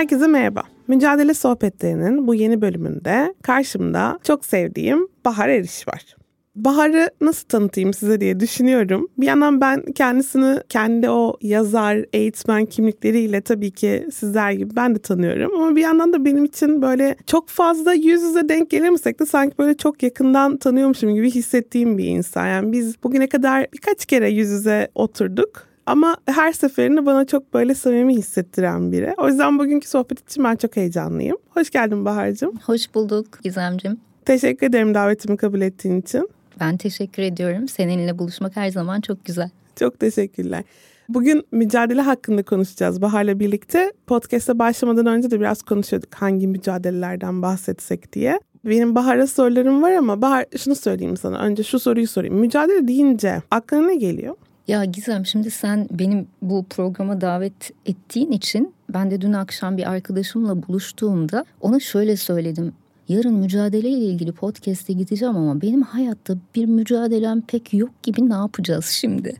Herkese merhaba. Mücadele sohbetlerinin bu yeni bölümünde karşımda çok sevdiğim Bahar Eriş var. Bahar'ı nasıl tanıtayım size diye düşünüyorum. Bir yandan ben kendisini kendi o yazar, eğitmen kimlikleriyle tabii ki sizler gibi ben de tanıyorum. Ama bir yandan da benim için böyle çok fazla yüz yüze denk gelemesek de sanki böyle çok yakından tanıyormuşum gibi hissettiğim bir insan. Yani biz bugüne kadar birkaç kere yüz yüze oturduk. Ama her seferinde bana çok böyle samimi hissettiren biri. O yüzden bugünkü sohbet için ben çok heyecanlıyım. Hoş geldin Bahar'cığım. Hoş bulduk Gizemcim. Teşekkür ederim davetimi kabul ettiğin için. Ben teşekkür ediyorum. Seninle buluşmak her zaman çok güzel. Çok teşekkürler. Bugün mücadele hakkında konuşacağız Bahar'la birlikte. Podcast'a başlamadan önce de biraz konuşuyorduk hangi mücadelelerden bahsetsek diye. Benim Bahar'a sorularım var ama Bahar şunu söyleyeyim sana. Önce şu soruyu sorayım. Mücadele deyince aklına ne geliyor? Ya Gizem şimdi sen benim bu programa davet ettiğin için ben de dün akşam bir arkadaşımla buluştuğumda ona şöyle söyledim. Yarın mücadeleyle ilgili podcast'e gideceğim ama benim hayatta bir mücadelem pek yok gibi ne yapacağız şimdi?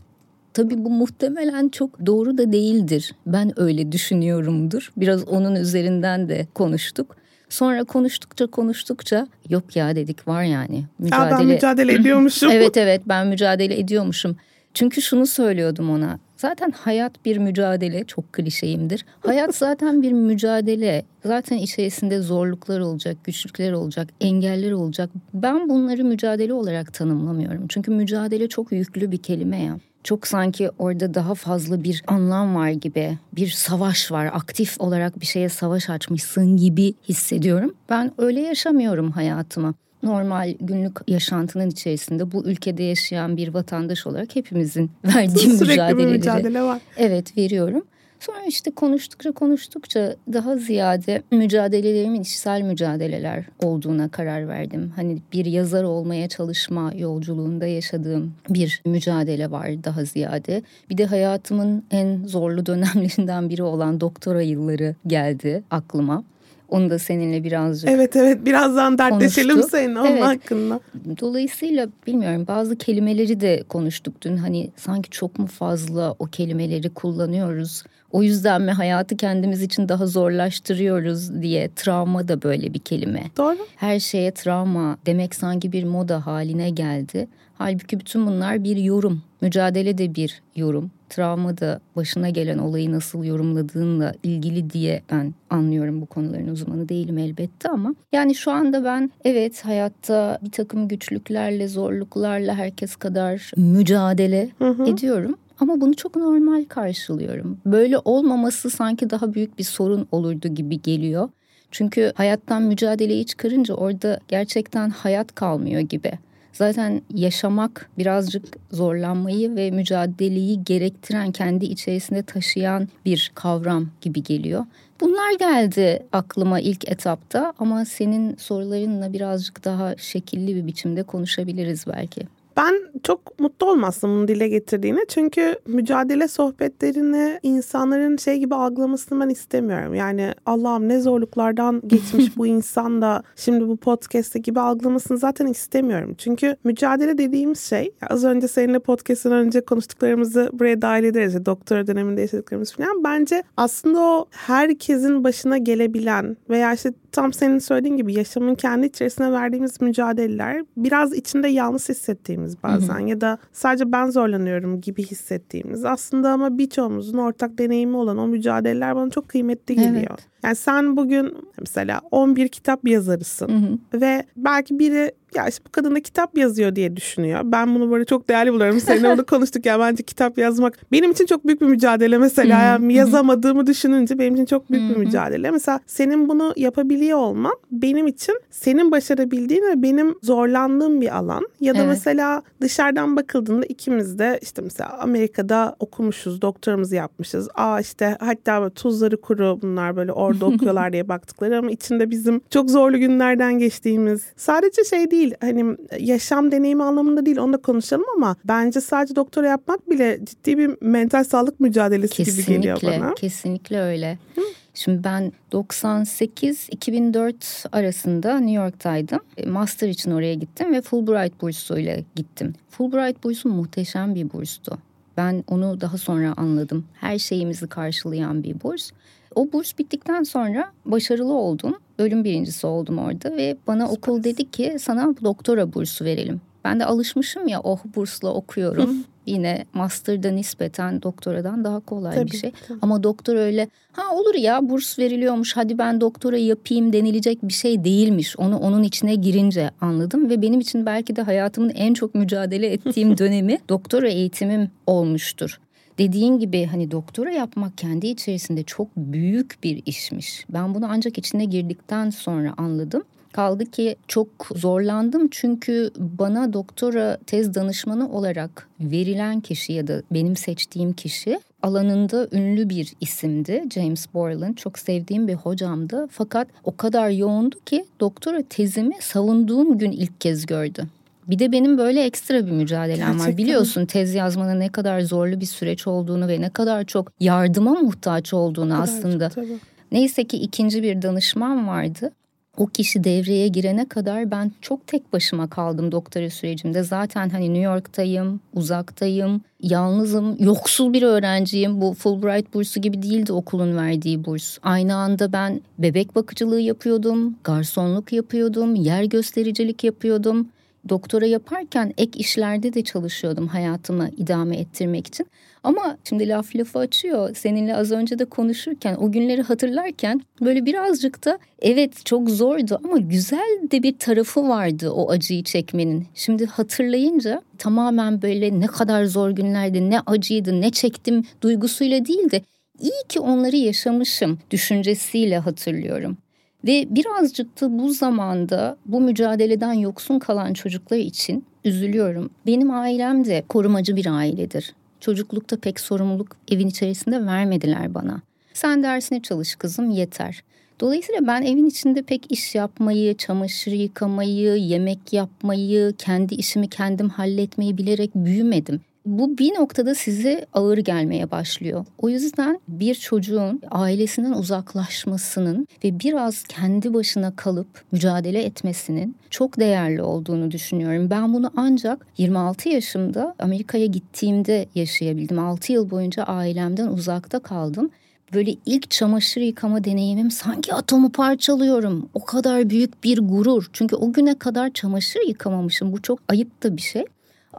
Tabii bu muhtemelen çok doğru da değildir. Ben öyle düşünüyorumdur. Biraz onun üzerinden de konuştuk. Sonra konuştukça konuştukça yok ya dedik var yani. Mücadele... Ya ben mücadele ediyormuşum. evet evet ben mücadele ediyormuşum. Çünkü şunu söylüyordum ona. Zaten hayat bir mücadele, çok klişeyimdir. Hayat zaten bir mücadele. Zaten içerisinde zorluklar olacak, güçlükler olacak, engeller olacak. Ben bunları mücadele olarak tanımlamıyorum. Çünkü mücadele çok yüklü bir kelime ya. Çok sanki orada daha fazla bir anlam var gibi, bir savaş var, aktif olarak bir şeye savaş açmışsın gibi hissediyorum. Ben öyle yaşamıyorum hayatımı normal günlük yaşantının içerisinde bu ülkede yaşayan bir vatandaş olarak hepimizin verdiği mücadeleleri. mücadele var. Evet veriyorum. Sonra işte konuştukça konuştukça daha ziyade mücadelelerimin içsel mücadeleler olduğuna karar verdim. Hani bir yazar olmaya çalışma yolculuğunda yaşadığım bir mücadele var daha ziyade. Bir de hayatımın en zorlu dönemlerinden biri olan doktora yılları geldi aklıma. Onu da seninle birazcık Evet evet birazdan dertleşelim konuştuk. senin onun evet. hakkında. Dolayısıyla bilmiyorum bazı kelimeleri de konuştuk dün. Hani sanki çok mu fazla o kelimeleri kullanıyoruz. O yüzden mi hayatı kendimiz için daha zorlaştırıyoruz diye travma da böyle bir kelime. Doğru. Her şeye travma demek sanki bir moda haline geldi. Halbuki bütün bunlar bir yorum. Mücadele de bir yorum. Travma da başına gelen olayı nasıl yorumladığınla ilgili diye ben anlıyorum bu konuların uzmanı değilim elbette ama yani şu anda ben evet hayatta bir takım güçlüklerle zorluklarla herkes kadar mücadele hı hı. ediyorum ama bunu çok normal karşılıyorum. Böyle olmaması sanki daha büyük bir sorun olurdu gibi geliyor. Çünkü hayattan mücadeleyi çıkarınca orada gerçekten hayat kalmıyor gibi. Zaten yaşamak birazcık zorlanmayı ve mücadeleyi gerektiren, kendi içerisinde taşıyan bir kavram gibi geliyor. Bunlar geldi aklıma ilk etapta ama senin sorularınla birazcık daha şekilli bir biçimde konuşabiliriz belki. Ben çok mutlu olmazdım bunu dile getirdiğine. Çünkü mücadele sohbetlerini insanların şey gibi algılamasını ben istemiyorum. Yani Allah'ım ne zorluklardan geçmiş bu insan da şimdi bu podcast'te gibi algılamasını zaten istemiyorum. Çünkü mücadele dediğimiz şey az önce seninle podcast'ın önce konuştuklarımızı buraya dahil ederiz. Doktora döneminde yaşadıklarımız falan. Bence aslında o herkesin başına gelebilen veya işte tam senin söylediğin gibi yaşamın kendi içerisine verdiğimiz mücadeleler biraz içinde yalnız hissettiğimiz bazen hı hı. ya da sadece ben zorlanıyorum gibi hissettiğimiz aslında ama birçoğumuzun ortak deneyimi olan o mücadeleler bana çok kıymetli geliyor. Evet. Yani sen bugün mesela 11 kitap yazarısın hı hı. ve belki biri ya işte bu kadın da kitap yazıyor diye düşünüyor. Ben bunu böyle çok değerli buluyorum. Seninle onu konuştuk ya bence kitap yazmak benim için çok büyük bir mücadele mesela. Yani yazamadığımı düşününce benim için çok büyük bir mücadele. Mesela senin bunu yapabiliyor olman benim için senin başarabildiğin ve benim zorlandığım bir alan. Ya da evet. mesela dışarıdan bakıldığında ikimiz de işte mesela Amerika'da okumuşuz, doktoramızı yapmışız. Aa işte hatta böyle tuzları kuru bunlar böyle orada okuyorlar diye baktıkları ama içinde bizim çok zorlu günlerden geçtiğimiz sadece şey değil hani yaşam deneyimi anlamında değil onu da konuşalım ama bence sadece doktora yapmak bile ciddi bir mental sağlık mücadelesi kesinlikle, gibi geliyor bana. Kesinlikle öyle. Hı? Şimdi ben 98-2004 arasında New York'taydım. E, master için oraya gittim ve Fulbright bursuyla gittim. Fulbright bursu muhteşem bir burstu. Ben onu daha sonra anladım. Her şeyimizi karşılayan bir burs. O burs bittikten sonra başarılı oldum. Bölüm birincisi oldum orada ve bana Süper. okul dedi ki sana doktora bursu verelim. Ben de alışmışım ya oh bursla okuyorum. Yine master'da nispeten doktoradan daha kolay tabii, bir şey. Tabii. Ama doktor öyle ha olur ya burs veriliyormuş hadi ben doktora yapayım denilecek bir şey değilmiş. Onu onun içine girince anladım ve benim için belki de hayatımın en çok mücadele ettiğim dönemi doktora eğitimim olmuştur. Dediğin gibi hani doktora yapmak kendi içerisinde çok büyük bir işmiş. Ben bunu ancak içine girdikten sonra anladım. Kaldı ki çok zorlandım çünkü bana doktora tez danışmanı olarak verilen kişi ya da benim seçtiğim kişi alanında ünlü bir isimdi. James Borland çok sevdiğim bir hocamdı. Fakat o kadar yoğundu ki doktora tezimi savunduğum gün ilk kez gördü. Bir de benim böyle ekstra bir mücadelem Gerçekten. var. Biliyorsun tez yazmanın ne kadar zorlu bir süreç olduğunu ve ne kadar çok yardıma muhtaç olduğunu aslında. Tabii. Neyse ki ikinci bir danışman vardı o kişi devreye girene kadar ben çok tek başıma kaldım doktora sürecimde. Zaten hani New York'tayım, uzaktayım, yalnızım, yoksul bir öğrenciyim. Bu Fulbright bursu gibi değildi okulun verdiği burs. Aynı anda ben bebek bakıcılığı yapıyordum, garsonluk yapıyordum, yer göstericilik yapıyordum. Doktora yaparken ek işlerde de çalışıyordum hayatımı idame ettirmek için. Ama şimdi laf lafı açıyor. Seninle az önce de konuşurken o günleri hatırlarken böyle birazcık da evet çok zordu ama güzel de bir tarafı vardı o acıyı çekmenin. Şimdi hatırlayınca tamamen böyle ne kadar zor günlerdi, ne acıydı, ne çektim duygusuyla değil de iyi ki onları yaşamışım düşüncesiyle hatırlıyorum. Ve birazcık da bu zamanda bu mücadeleden yoksun kalan çocuklar için üzülüyorum. Benim ailem de korumacı bir ailedir. Çocuklukta pek sorumluluk evin içerisinde vermediler bana. Sen dersine çalış kızım yeter. Dolayısıyla ben evin içinde pek iş yapmayı, çamaşır yıkamayı, yemek yapmayı, kendi işimi kendim halletmeyi bilerek büyümedim bu bir noktada size ağır gelmeye başlıyor. O yüzden bir çocuğun ailesinden uzaklaşmasının ve biraz kendi başına kalıp mücadele etmesinin çok değerli olduğunu düşünüyorum. Ben bunu ancak 26 yaşımda Amerika'ya gittiğimde yaşayabildim. 6 yıl boyunca ailemden uzakta kaldım böyle ilk çamaşır yıkama deneyimim sanki atomu parçalıyorum. O kadar büyük bir gurur. Çünkü o güne kadar çamaşır yıkamamışım. Bu çok ayıp da bir şey.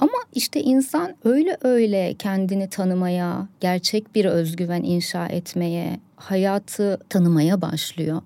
Ama işte insan öyle öyle kendini tanımaya, gerçek bir özgüven inşa etmeye, hayatı tanımaya başlıyor.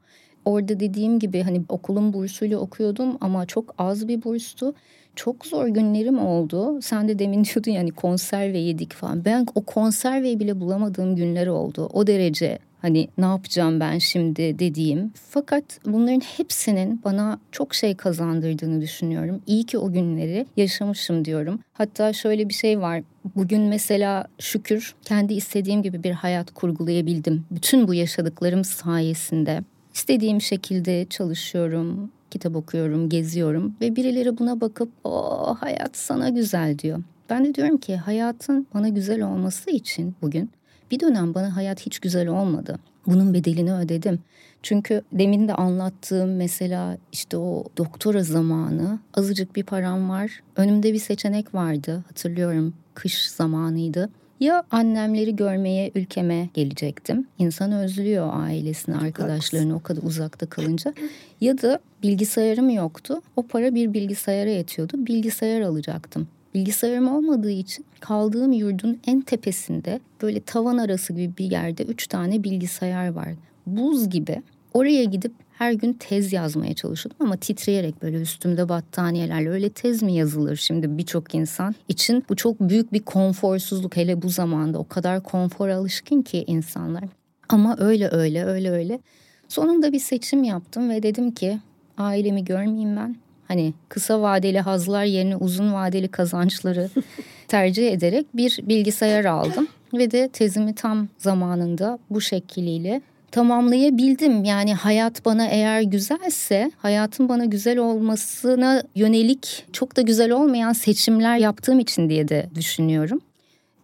Orada dediğim gibi hani okulun bursuyla okuyordum ama çok az bir burstu. Çok zor günlerim oldu. Sen de demin diyordun yani konserve yedik falan. Ben o konserveyi bile bulamadığım günler oldu. O derece Hani ne yapacağım ben şimdi dediğim. Fakat bunların hepsinin bana çok şey kazandırdığını düşünüyorum. İyi ki o günleri yaşamışım diyorum. Hatta şöyle bir şey var. Bugün mesela şükür kendi istediğim gibi bir hayat kurgulayabildim. Bütün bu yaşadıklarım sayesinde. İstediğim şekilde çalışıyorum, kitap okuyorum, geziyorum ve birileri buna bakıp o hayat sana güzel diyor. Ben de diyorum ki hayatın bana güzel olması için bugün bir dönem bana hayat hiç güzel olmadı. Bunun bedelini ödedim. Çünkü demin de anlattığım mesela işte o doktora zamanı azıcık bir param var. Önümde bir seçenek vardı hatırlıyorum kış zamanıydı. Ya annemleri görmeye ülkeme gelecektim. İnsan özlüyor ailesini, arkadaşlarını o kadar uzakta kalınca. Ya da bilgisayarım yoktu. O para bir bilgisayara yetiyordu. Bilgisayar alacaktım. Bilgisayarım olmadığı için kaldığım yurdun en tepesinde böyle tavan arası gibi bir yerde üç tane bilgisayar var. Buz gibi. Oraya gidip her gün tez yazmaya çalışıyordum ama titreyerek böyle üstümde battaniyelerle. Öyle tez mi yazılır şimdi birçok insan için? Bu çok büyük bir konforsuzluk. Hele bu zamanda o kadar konfor alışkın ki insanlar. Ama öyle öyle öyle öyle. Sonunda bir seçim yaptım ve dedim ki ailemi görmeyeyim ben hani kısa vadeli hazlar yerine uzun vadeli kazançları tercih ederek bir bilgisayar aldım ve de tezimi tam zamanında bu şekliyle tamamlayabildim. Yani hayat bana eğer güzelse, hayatın bana güzel olmasına yönelik çok da güzel olmayan seçimler yaptığım için diye de düşünüyorum.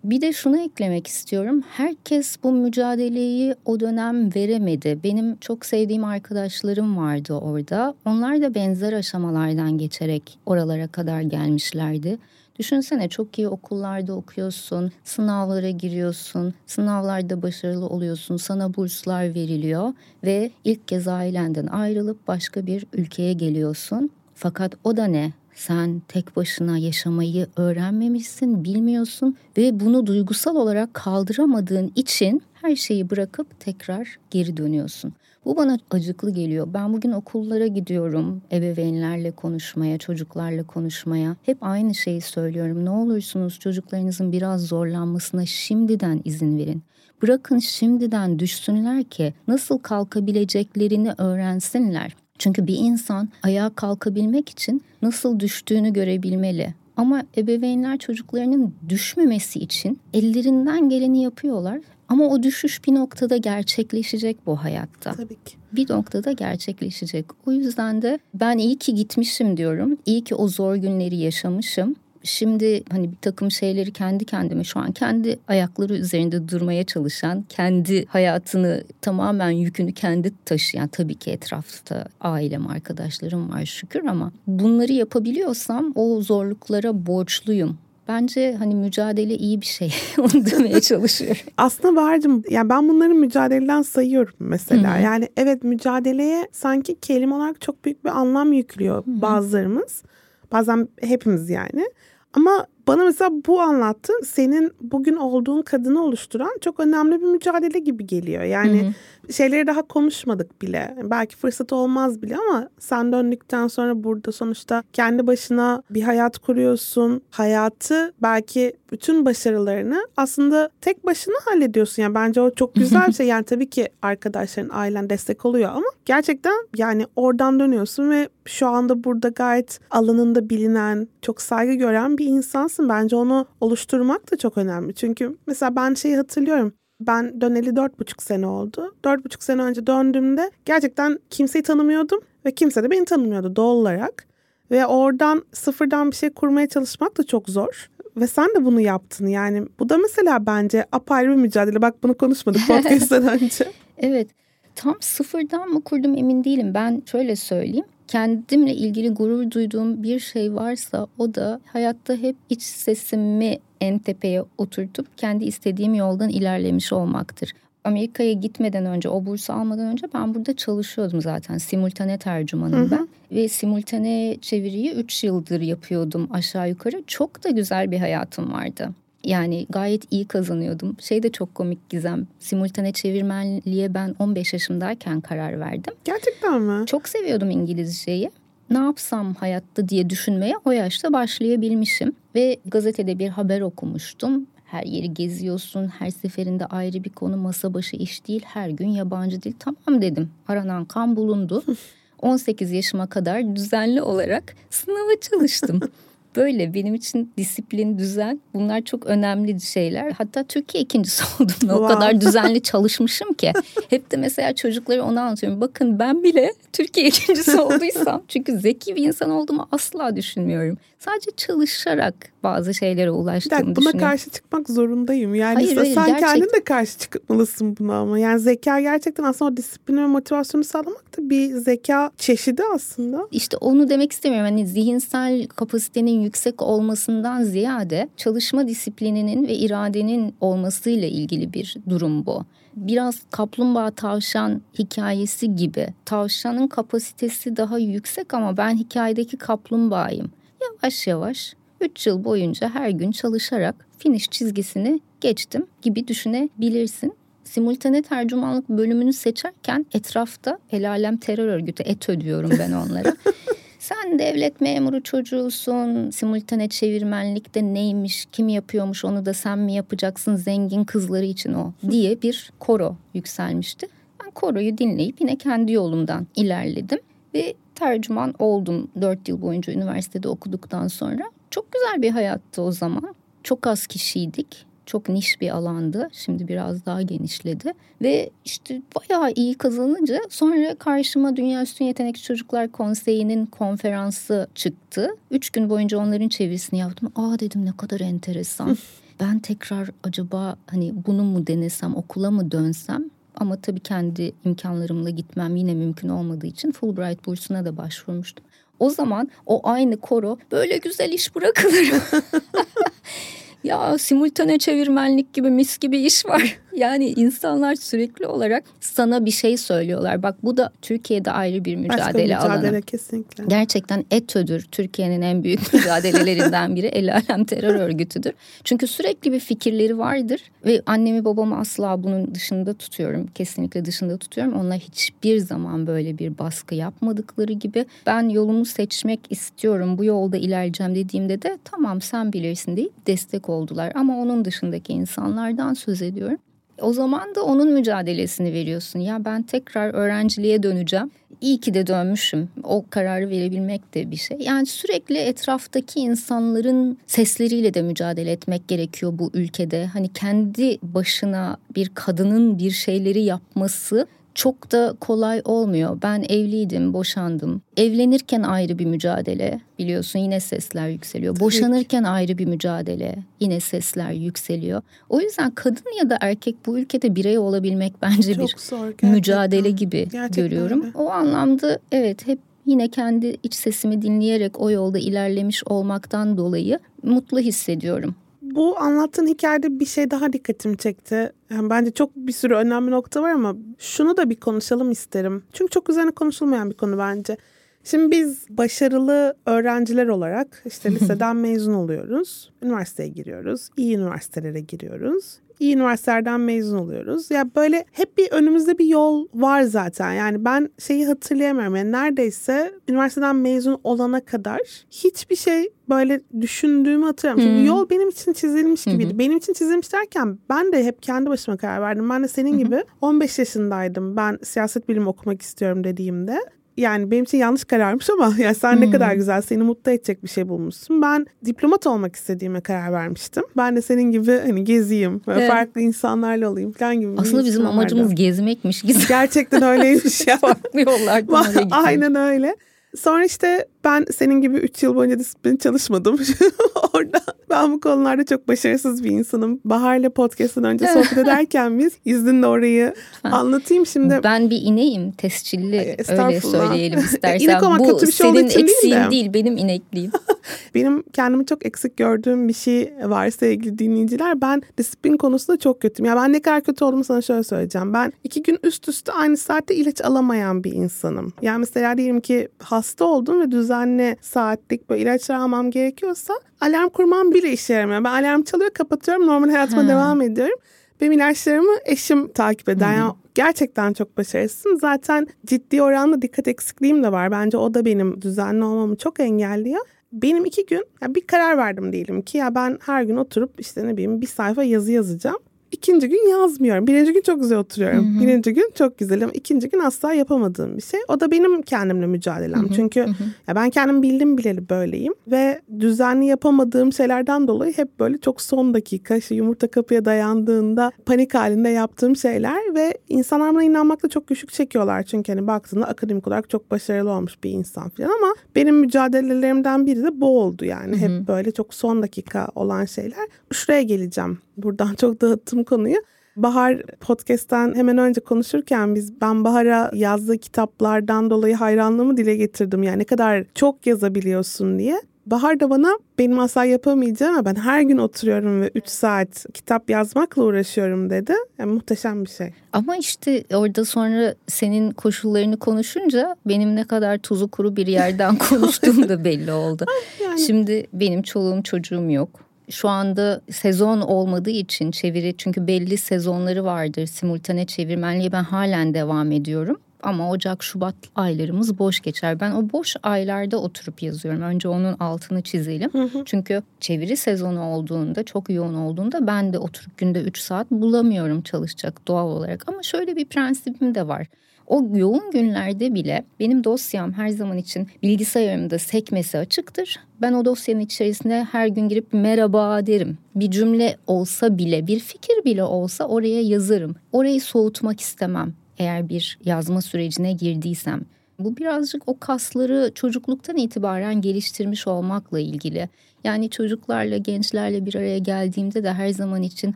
Bir de şunu eklemek istiyorum. Herkes bu mücadeleyi o dönem veremedi. Benim çok sevdiğim arkadaşlarım vardı orada. Onlar da benzer aşamalardan geçerek oralara kadar gelmişlerdi. Düşünsene çok iyi okullarda okuyorsun, sınavlara giriyorsun, sınavlarda başarılı oluyorsun, sana burslar veriliyor ve ilk kez ailenden ayrılıp başka bir ülkeye geliyorsun. Fakat o da ne? Sen tek başına yaşamayı öğrenmemişsin, bilmiyorsun ve bunu duygusal olarak kaldıramadığın için her şeyi bırakıp tekrar geri dönüyorsun. Bu bana acıklı geliyor. Ben bugün okullara gidiyorum, ebeveynlerle konuşmaya, çocuklarla konuşmaya. Hep aynı şeyi söylüyorum. Ne olursunuz çocuklarınızın biraz zorlanmasına şimdiden izin verin. Bırakın şimdiden düşsünler ki nasıl kalkabileceklerini öğrensinler. Çünkü bir insan ayağa kalkabilmek için nasıl düştüğünü görebilmeli. Ama ebeveynler çocuklarının düşmemesi için ellerinden geleni yapıyorlar. Ama o düşüş bir noktada gerçekleşecek bu hayatta. Tabii ki. Bir noktada gerçekleşecek. O yüzden de ben iyi ki gitmişim diyorum. İyi ki o zor günleri yaşamışım şimdi hani bir takım şeyleri kendi kendime şu an kendi ayakları üzerinde durmaya çalışan, kendi hayatını tamamen yükünü kendi taşıyan tabii ki etrafta ailem, arkadaşlarım var şükür ama bunları yapabiliyorsam o zorluklara borçluyum. Bence hani mücadele iyi bir şey. Onu demeye çalışıyorum. Aslında Bahar'cığım yani ben bunları mücadeleden sayıyorum mesela. Hı-hı. Yani evet mücadeleye sanki kelime olarak çok büyük bir anlam yüklüyor Hı-hı. bazılarımız. Bazen hepimiz yani. Ama bana mesela bu anlattı senin bugün olduğun kadını oluşturan çok önemli bir mücadele gibi geliyor. Yani hı hı. Şeyleri daha konuşmadık bile. Belki fırsat olmaz bile ama sen döndükten sonra burada sonuçta kendi başına bir hayat kuruyorsun. Hayatı belki bütün başarılarını aslında tek başına hallediyorsun. Yani bence o çok güzel bir şey. Yani tabii ki arkadaşların, ailen destek oluyor ama gerçekten yani oradan dönüyorsun ve şu anda burada gayet alanında bilinen, çok saygı gören bir insansın. Bence onu oluşturmak da çok önemli. Çünkü mesela ben şeyi hatırlıyorum. Ben döneli dört buçuk sene oldu. Dört buçuk sene önce döndüğümde gerçekten kimseyi tanımıyordum ve kimse de beni tanımıyordu doğal olarak. Ve oradan sıfırdan bir şey kurmaya çalışmak da çok zor. Ve sen de bunu yaptın yani. Bu da mesela bence apayrı bir mücadele. Bak bunu konuşmadık podcast'ten önce. evet. Tam sıfırdan mı kurdum emin değilim. Ben şöyle söyleyeyim kendimle ilgili gurur duyduğum bir şey varsa o da hayatta hep iç sesimi en tepeye oturtup kendi istediğim yoldan ilerlemiş olmaktır. Amerika'ya gitmeden önce, o bursu almadan önce ben burada çalışıyordum zaten. Simultane tercümanım ben. Ve simultane çeviriyi 3 yıldır yapıyordum aşağı yukarı. Çok da güzel bir hayatım vardı. Yani gayet iyi kazanıyordum. Şey de çok komik Gizem. Simultane çevirmenliğe ben 15 yaşımdayken karar verdim. Gerçekten mi? Çok seviyordum İngilizceyi. Ne yapsam hayatta diye düşünmeye o yaşta başlayabilmişim. Ve gazetede bir haber okumuştum. Her yeri geziyorsun, her seferinde ayrı bir konu masa başı iş değil, her gün yabancı dil. Tamam dedim, aranan kan bulundu. 18 yaşıma kadar düzenli olarak sınava çalıştım. Böyle benim için disiplin, düzen bunlar çok önemli şeyler. Hatta Türkiye ikincisi oldum. Wow. O kadar düzenli çalışmışım ki. Hep de mesela çocuklara onu anlatıyorum. Bakın ben bile Türkiye ikincisi olduysam çünkü zeki bir insan olduğumu asla düşünmüyorum. Sadece çalışarak bazı şeylere ulaştığımı dakika, buna karşı çıkmak zorundayım. Yani hayır, hayır, sen gerçek... kendin de karşı çıkmalısın buna ama. Yani zeka gerçekten aslında o disiplini ve motivasyonu sağlamak da bir zeka çeşidi aslında. İşte onu demek istemiyorum. Hani zihinsel kapasitenin yüksek olmasından ziyade çalışma disiplininin ve iradenin olmasıyla ilgili bir durum bu. Biraz kaplumbağa tavşan hikayesi gibi. Tavşanın kapasitesi daha yüksek ama ben hikayedeki kaplumbağayım. Yavaş yavaş 3 yıl boyunca her gün çalışarak finish çizgisini geçtim gibi düşünebilirsin simultane tercümanlık bölümünü seçerken etrafta el alem terör örgütü ETÖ diyorum ben onlara. Sen devlet memuru çocuğusun, simultane çevirmenlikte neymiş, kim yapıyormuş onu da sen mi yapacaksın zengin kızları için o diye bir koro yükselmişti. Ben koroyu dinleyip yine kendi yolumdan ilerledim ve tercüman oldum dört yıl boyunca üniversitede okuduktan sonra. Çok güzel bir hayattı o zaman. Çok az kişiydik çok niş bir alandı. Şimdi biraz daha genişledi. Ve işte bayağı iyi kazanınca sonra karşıma Dünya Üstün Yetenekli Çocuklar Konseyi'nin konferansı çıktı. Üç gün boyunca onların çevirisini yaptım. Aa dedim ne kadar enteresan. ben tekrar acaba hani bunu mu denesem okula mı dönsem ama tabii kendi imkanlarımla gitmem yine mümkün olmadığı için Fulbright bursuna da başvurmuştum. O zaman o aynı koro böyle güzel iş bırakılır. ya simultane çevirmenlik gibi mis gibi iş var. Yani insanlar sürekli olarak sana bir şey söylüyorlar. Bak bu da Türkiye'de ayrı bir mücadele, Başka mücadele alanı. kesinlikle. Gerçekten ETÖ'dür. Türkiye'nin en büyük mücadelelerinden biri. El alem terör örgütüdür. Çünkü sürekli bir fikirleri vardır. Ve annemi babamı asla bunun dışında tutuyorum. Kesinlikle dışında tutuyorum. Onlar hiçbir zaman böyle bir baskı yapmadıkları gibi. Ben yolumu seçmek istiyorum. Bu yolda ilerleyeceğim dediğimde de tamam sen bilirsin deyip destek oldular. Ama onun dışındaki insanlardan söz ediyorum. O zaman da onun mücadelesini veriyorsun. Ya ben tekrar öğrenciliğe döneceğim. İyi ki de dönmüşüm. O kararı verebilmek de bir şey. Yani sürekli etraftaki insanların sesleriyle de mücadele etmek gerekiyor bu ülkede. Hani kendi başına bir kadının bir şeyleri yapması çok da kolay olmuyor. Ben evliydim, boşandım. Evlenirken ayrı bir mücadele biliyorsun yine sesler yükseliyor. Boşanırken ayrı bir mücadele yine sesler yükseliyor. O yüzden kadın ya da erkek bu ülkede birey olabilmek bence çok bir zor, mücadele gibi gerçekten görüyorum. Öyle. O anlamda evet hep yine kendi iç sesimi dinleyerek o yolda ilerlemiş olmaktan dolayı mutlu hissediyorum bu anlattığın hikayede bir şey daha dikkatimi çekti. Yani bence çok bir sürü önemli nokta var ama şunu da bir konuşalım isterim. Çünkü çok üzerine konuşulmayan bir konu bence. Şimdi biz başarılı öğrenciler olarak işte liseden mezun oluyoruz. Üniversiteye giriyoruz. iyi üniversitelere giriyoruz iyi üniversitelerden mezun oluyoruz. Ya böyle hep bir önümüzde bir yol var zaten. Yani ben şeyi hatırlayamıyorum. Yani neredeyse üniversiteden mezun olana kadar hiçbir şey böyle düşündüğümü hatırlamıyorum. Çünkü yol benim için çizilmiş gibiydi. Benim için çizilmiş derken ben de hep kendi başıma karar verdim. Ben de senin gibi 15 yaşındaydım. Ben siyaset bilimi okumak istiyorum dediğimde yani benim için yanlış kararmış ama ya sen hmm. ne kadar güzel seni mutlu edecek bir şey bulmuşsun. Ben diplomat olmak istediğime karar vermiştim. Ben de senin gibi hani gezeyim, evet. farklı insanlarla olayım falan gibi. Aslında bizim amacımız gezmekmiş. Gerçekten öyleymiş ya. farklı yollardan Aynen öyle. Sonra işte ben senin gibi 3 yıl boyunca disiplin çalışmadım. Orada ben bu konularda çok başarısız bir insanım. Bahar'la podcast'ın önce sohbet ederken biz izninle orayı anlatayım şimdi. Ben bir ineğim tescilli öyle söyleyelim istersen. İnek olmak bu kötü bir şey senin için değil, de. değil benim inekliğim. benim kendimi çok eksik gördüğüm bir şey var sevgili dinleyiciler. Ben disiplin konusunda çok kötüyüm. Ya ben ne kadar kötü olduğumu sana şöyle söyleyeceğim. Ben iki gün üst üste aynı saatte ilaç alamayan bir insanım. Yani mesela diyelim ki hasta oldum ve düzenli saatlik böyle ilaçlar almam gerekiyorsa alarm kurmam bile işe yaramıyor. Ben alarm çalıyor kapatıyorum normal hayatıma ha. devam ediyorum. Benim ilaçlarımı eşim takip eder. Yani gerçekten çok başarısızım. Zaten ciddi oranda dikkat eksikliğim de var. Bence o da benim düzenli olmamı çok engelliyor. Benim iki gün ya bir karar verdim diyelim ki ya ben her gün oturup işte ne bileyim bir sayfa yazı yazacağım. İkinci gün yazmıyorum. Birinci gün çok güzel oturuyorum. Hı hı. Birinci gün çok güzel ama ikinci gün asla yapamadığım bir şey. O da benim kendimle mücadelem. Hı hı. Çünkü hı hı. Ya ben kendim bildim bileli böyleyim ve düzenli yapamadığım şeylerden dolayı hep böyle çok son dakika işte yumurta kapıya dayandığında panik halinde yaptığım şeyler ve insanlar buna inanmakta çok güçlük çekiyorlar. Çünkü hani baktığında akademik olarak çok başarılı olmuş bir insan falan ama benim mücadelelerimden biri de bu oldu yani. Hı hı. Hep böyle çok son dakika olan şeyler. Şuraya geleceğim. Buradan çok dağıttım konuyu. Bahar podcast'ten hemen önce konuşurken biz ben Bahar'a yazdığı kitaplardan dolayı hayranlığımı dile getirdim. Yani ne kadar çok yazabiliyorsun diye. Bahar da bana benim asla yapamayacağım ama ben her gün oturuyorum ve 3 saat kitap yazmakla uğraşıyorum dedi. Yani muhteşem bir şey. Ama işte orada sonra senin koşullarını konuşunca benim ne kadar tuzu kuru bir yerden konuştuğum da belli oldu. yani... Şimdi benim çoluğum çocuğum yok şu anda sezon olmadığı için çeviri çünkü belli sezonları vardır simultane çevirmenliğe ben halen devam ediyorum. Ama Ocak, Şubat aylarımız boş geçer. Ben o boş aylarda oturup yazıyorum. Önce onun altını çizelim. Hı hı. Çünkü çeviri sezonu olduğunda, çok yoğun olduğunda ben de oturup günde 3 saat bulamıyorum çalışacak doğal olarak. Ama şöyle bir prensibim de var. O yoğun günlerde bile benim dosyam her zaman için bilgisayarımda sekmesi açıktır. Ben o dosyanın içerisinde her gün girip merhaba derim. Bir cümle olsa bile, bir fikir bile olsa oraya yazarım. Orayı soğutmak istemem eğer bir yazma sürecine girdiysem. Bu birazcık o kasları çocukluktan itibaren geliştirmiş olmakla ilgili. Yani çocuklarla, gençlerle bir araya geldiğimde de her zaman için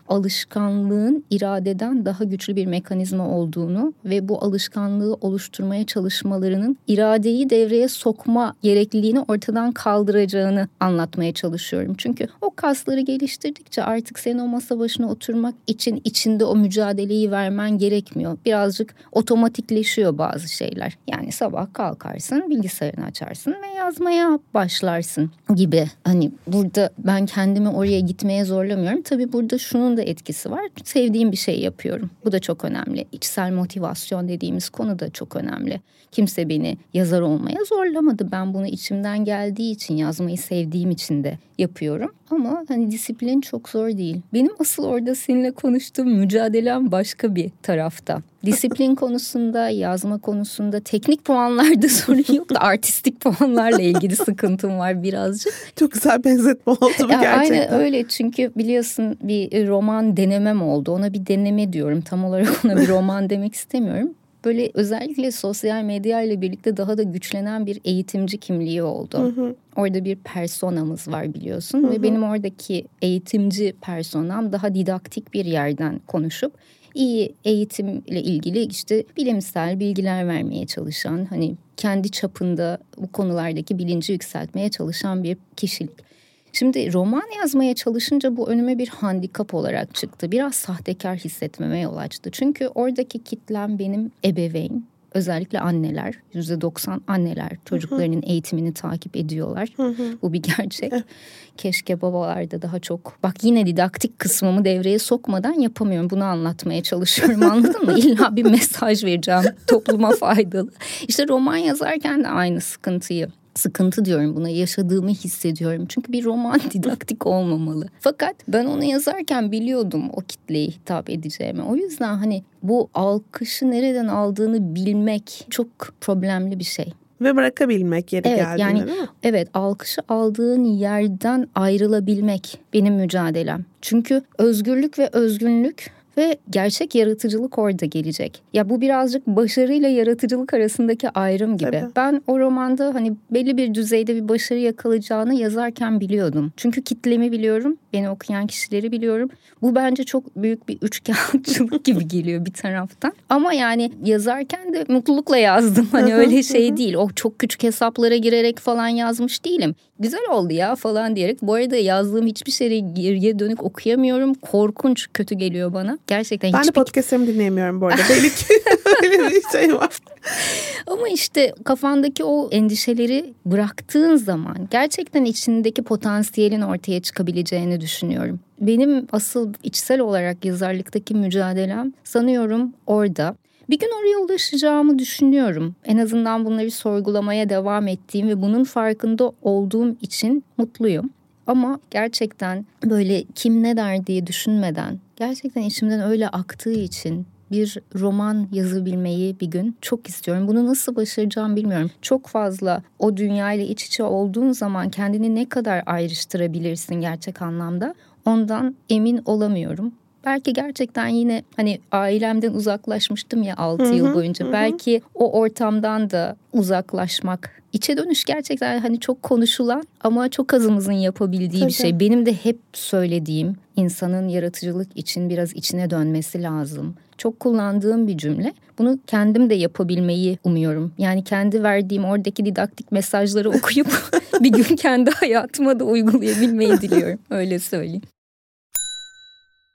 alışkanlığın iradeden daha güçlü bir mekanizma olduğunu ve bu alışkanlığı oluşturmaya çalışmalarının iradeyi devreye sokma gerekliliğini ortadan kaldıracağını anlatmaya çalışıyorum. Çünkü o kasları geliştirdikçe artık senin o masa başına oturmak için içinde o mücadeleyi vermen gerekmiyor. Birazcık otomatikleşiyor bazı şeyler. Yani sabah kalkarsın, bilgisayarını açarsın ve yazmaya başlarsın gibi. Hani burada ben kendimi oraya gitmeye zorlamıyorum. Tabii burada şunun da etkisi var. Sevdiğim bir şey yapıyorum. Bu da çok önemli. İçsel motivasyon dediğimiz konu da çok önemli. Kimse beni yazar olmaya zorlamadı. Ben bunu içimden geldiği için yazmayı sevdiğim için de yapıyorum. Ama hani disiplin çok zor değil. Benim asıl orada seninle konuştuğum mücadelem başka bir tarafta. Disiplin konusunda, yazma konusunda, teknik puanlarda sorun yok da artistik puanlarla ilgili sıkıntım var birazcık. Çok güzel benzetme oldu bu ya gerçekten. Aynen öyle çünkü biliyorsun bir roman denemem oldu. Ona bir deneme diyorum. Tam olarak ona bir roman demek istemiyorum böyle özellikle sosyal medya ile birlikte daha da güçlenen bir eğitimci kimliği oldu. Hı hı. Orada bir personamız var biliyorsun hı hı. ve benim oradaki eğitimci personam daha didaktik bir yerden konuşup iyi eğitimle ilgili işte bilimsel bilgiler vermeye çalışan hani kendi çapında bu konulardaki bilinci yükseltmeye çalışan bir kişilik. Şimdi roman yazmaya çalışınca bu önüme bir handikap olarak çıktı. Biraz sahtekar hissetmeme yol açtı. Çünkü oradaki kitlem benim ebeveyn, özellikle anneler yüzde doksan anneler çocuklarının eğitimini takip ediyorlar. Bu bir gerçek. Keşke babalarda daha çok bak yine didaktik kısmımı devreye sokmadan yapamıyorum. Bunu anlatmaya çalışıyorum anladın mı? İlla bir mesaj vereceğim topluma faydalı. İşte roman yazarken de aynı sıkıntıyı sıkıntı diyorum buna yaşadığımı hissediyorum. Çünkü bir roman didaktik olmamalı. Fakat ben onu yazarken biliyordum o kitleye hitap edeceğimi. O yüzden hani bu alkışı nereden aldığını bilmek çok problemli bir şey. Ve bırakabilmek yeri evet, geldiğinde yani, değil mi? Evet alkışı aldığın yerden ayrılabilmek benim mücadelem. Çünkü özgürlük ve özgünlük ve gerçek yaratıcılık orada gelecek. Ya bu birazcık başarıyla yaratıcılık arasındaki ayrım gibi. Tabii. Ben o romanda hani belli bir düzeyde bir başarı yakalayacağını yazarken biliyordum. Çünkü kitlemi biliyorum, beni okuyan kişileri biliyorum. Bu bence çok büyük bir üçkağıtçılık gibi geliyor bir taraftan. Ama yani yazarken de mutlulukla yazdım. Hani öyle şey değil. O çok küçük hesaplara girerek falan yazmış değilim. Güzel oldu ya falan diyerek. Bu arada yazdığım hiçbir şeyi geriye dönük okuyamıyorum. Korkunç kötü geliyor bana. Gerçekten ben hiçbir... de podcast'ımı dinleyemiyorum bu arada. Belli ki öyle bir şey var. Ama işte kafandaki o endişeleri bıraktığın zaman gerçekten içindeki potansiyelin ortaya çıkabileceğini düşünüyorum. Benim asıl içsel olarak yazarlıktaki mücadelem sanıyorum orada. Bir gün oraya ulaşacağımı düşünüyorum. En azından bunları sorgulamaya devam ettiğim ve bunun farkında olduğum için mutluyum. Ama gerçekten böyle kim ne der diye düşünmeden gerçekten içimden öyle aktığı için bir roman yazabilmeyi bir gün çok istiyorum. Bunu nasıl başaracağım bilmiyorum. Çok fazla o dünyayla iç içe olduğun zaman kendini ne kadar ayrıştırabilirsin gerçek anlamda ondan emin olamıyorum. Belki gerçekten yine hani ailemden uzaklaşmıştım ya 6 yıl boyunca. Hı hı. Belki o ortamdan da uzaklaşmak. İçe dönüş gerçekten hani çok konuşulan ama çok azımızın yapabildiği Tabii. bir şey. Benim de hep söylediğim insanın yaratıcılık için biraz içine dönmesi lazım. Çok kullandığım bir cümle. Bunu kendim de yapabilmeyi umuyorum. Yani kendi verdiğim oradaki didaktik mesajları okuyup bir gün kendi hayatıma da uygulayabilmeyi diliyorum. Öyle söyleyeyim.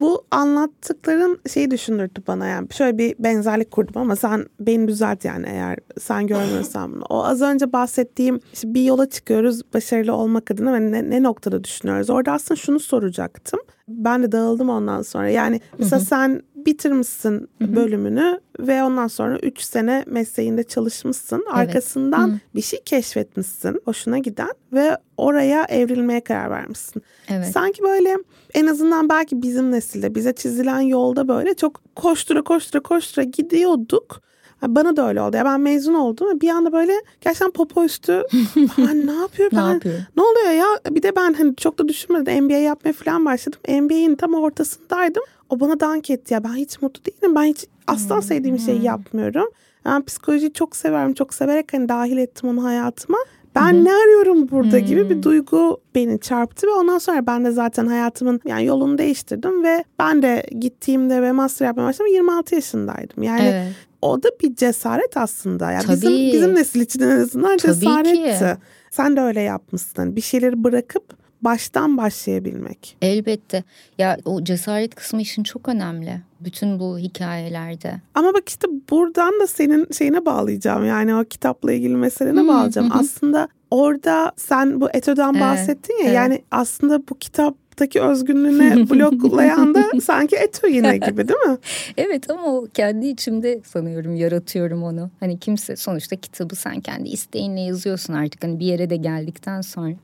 Bu anlattıkların şeyi düşündürdü bana yani şöyle bir benzerlik kurdum ama sen beni düzelt yani eğer sen görmüyorsan bunu. O az önce bahsettiğim işte bir yola çıkıyoruz başarılı olmak adına ve ne, ne noktada düşünüyoruz. Orada aslında şunu soracaktım. Ben de dağıldım ondan sonra. Yani mesela sen bitirmişsin bölümünü ve ondan sonra 3 sene mesleğinde çalışmışsın. Evet. Arkasından Hı-hı. bir şey keşfetmişsin. Hoşuna giden ve oraya evrilmeye karar vermişsin. Evet. Sanki böyle en azından belki bizim nesilde bize çizilen yolda böyle çok koştura koştura koştura gidiyorduk. Bana da öyle oldu. Ya ben mezun oldum ve bir anda böyle gerçekten popo üstü ben ne yapıyor ben? ne, yapıyor? ne oluyor ya? Bir de ben hani çok da düşünmedim. MBA yapmaya falan başladım. MBA'nin tam ortasındaydım. O bana dank etti ya ben hiç mutlu değilim. Ben hiç asla hmm. sevdiğim şeyi hmm. yapmıyorum. Ben psikolojiyi çok severim. Çok severek hani dahil ettim onu hayatıma. Ben Hı-hı. ne arıyorum burada Hı-hı. gibi bir hmm. duygu beni çarptı ve ondan sonra ben de zaten hayatımın yani yolunu değiştirdim ve ben de gittiğimde ve master yapmaya başladım 26 yaşındaydım. Yani evet. O da bir cesaret aslında. Yani Tabii. bizim bizim nesil için en azından Tabii cesaretti. Ki. Sen de öyle yapmışsın. Bir şeyleri bırakıp baştan başlayabilmek. Elbette. Ya o cesaret kısmı işin çok önemli. Bütün bu hikayelerde. Ama bak işte buradan da senin şeyine bağlayacağım. Yani o kitapla ilgili meselene bağlayacağım. Aslında orada sen bu Eto'dan evet, bahsettin ya. Evet. Yani aslında bu kitap kitaptaki özgünlüğüne bloklayan da sanki Eto yine gibi değil mi? evet ama o kendi içimde sanıyorum yaratıyorum onu. Hani kimse sonuçta kitabı sen kendi isteğinle yazıyorsun artık hani bir yere de geldikten sonra.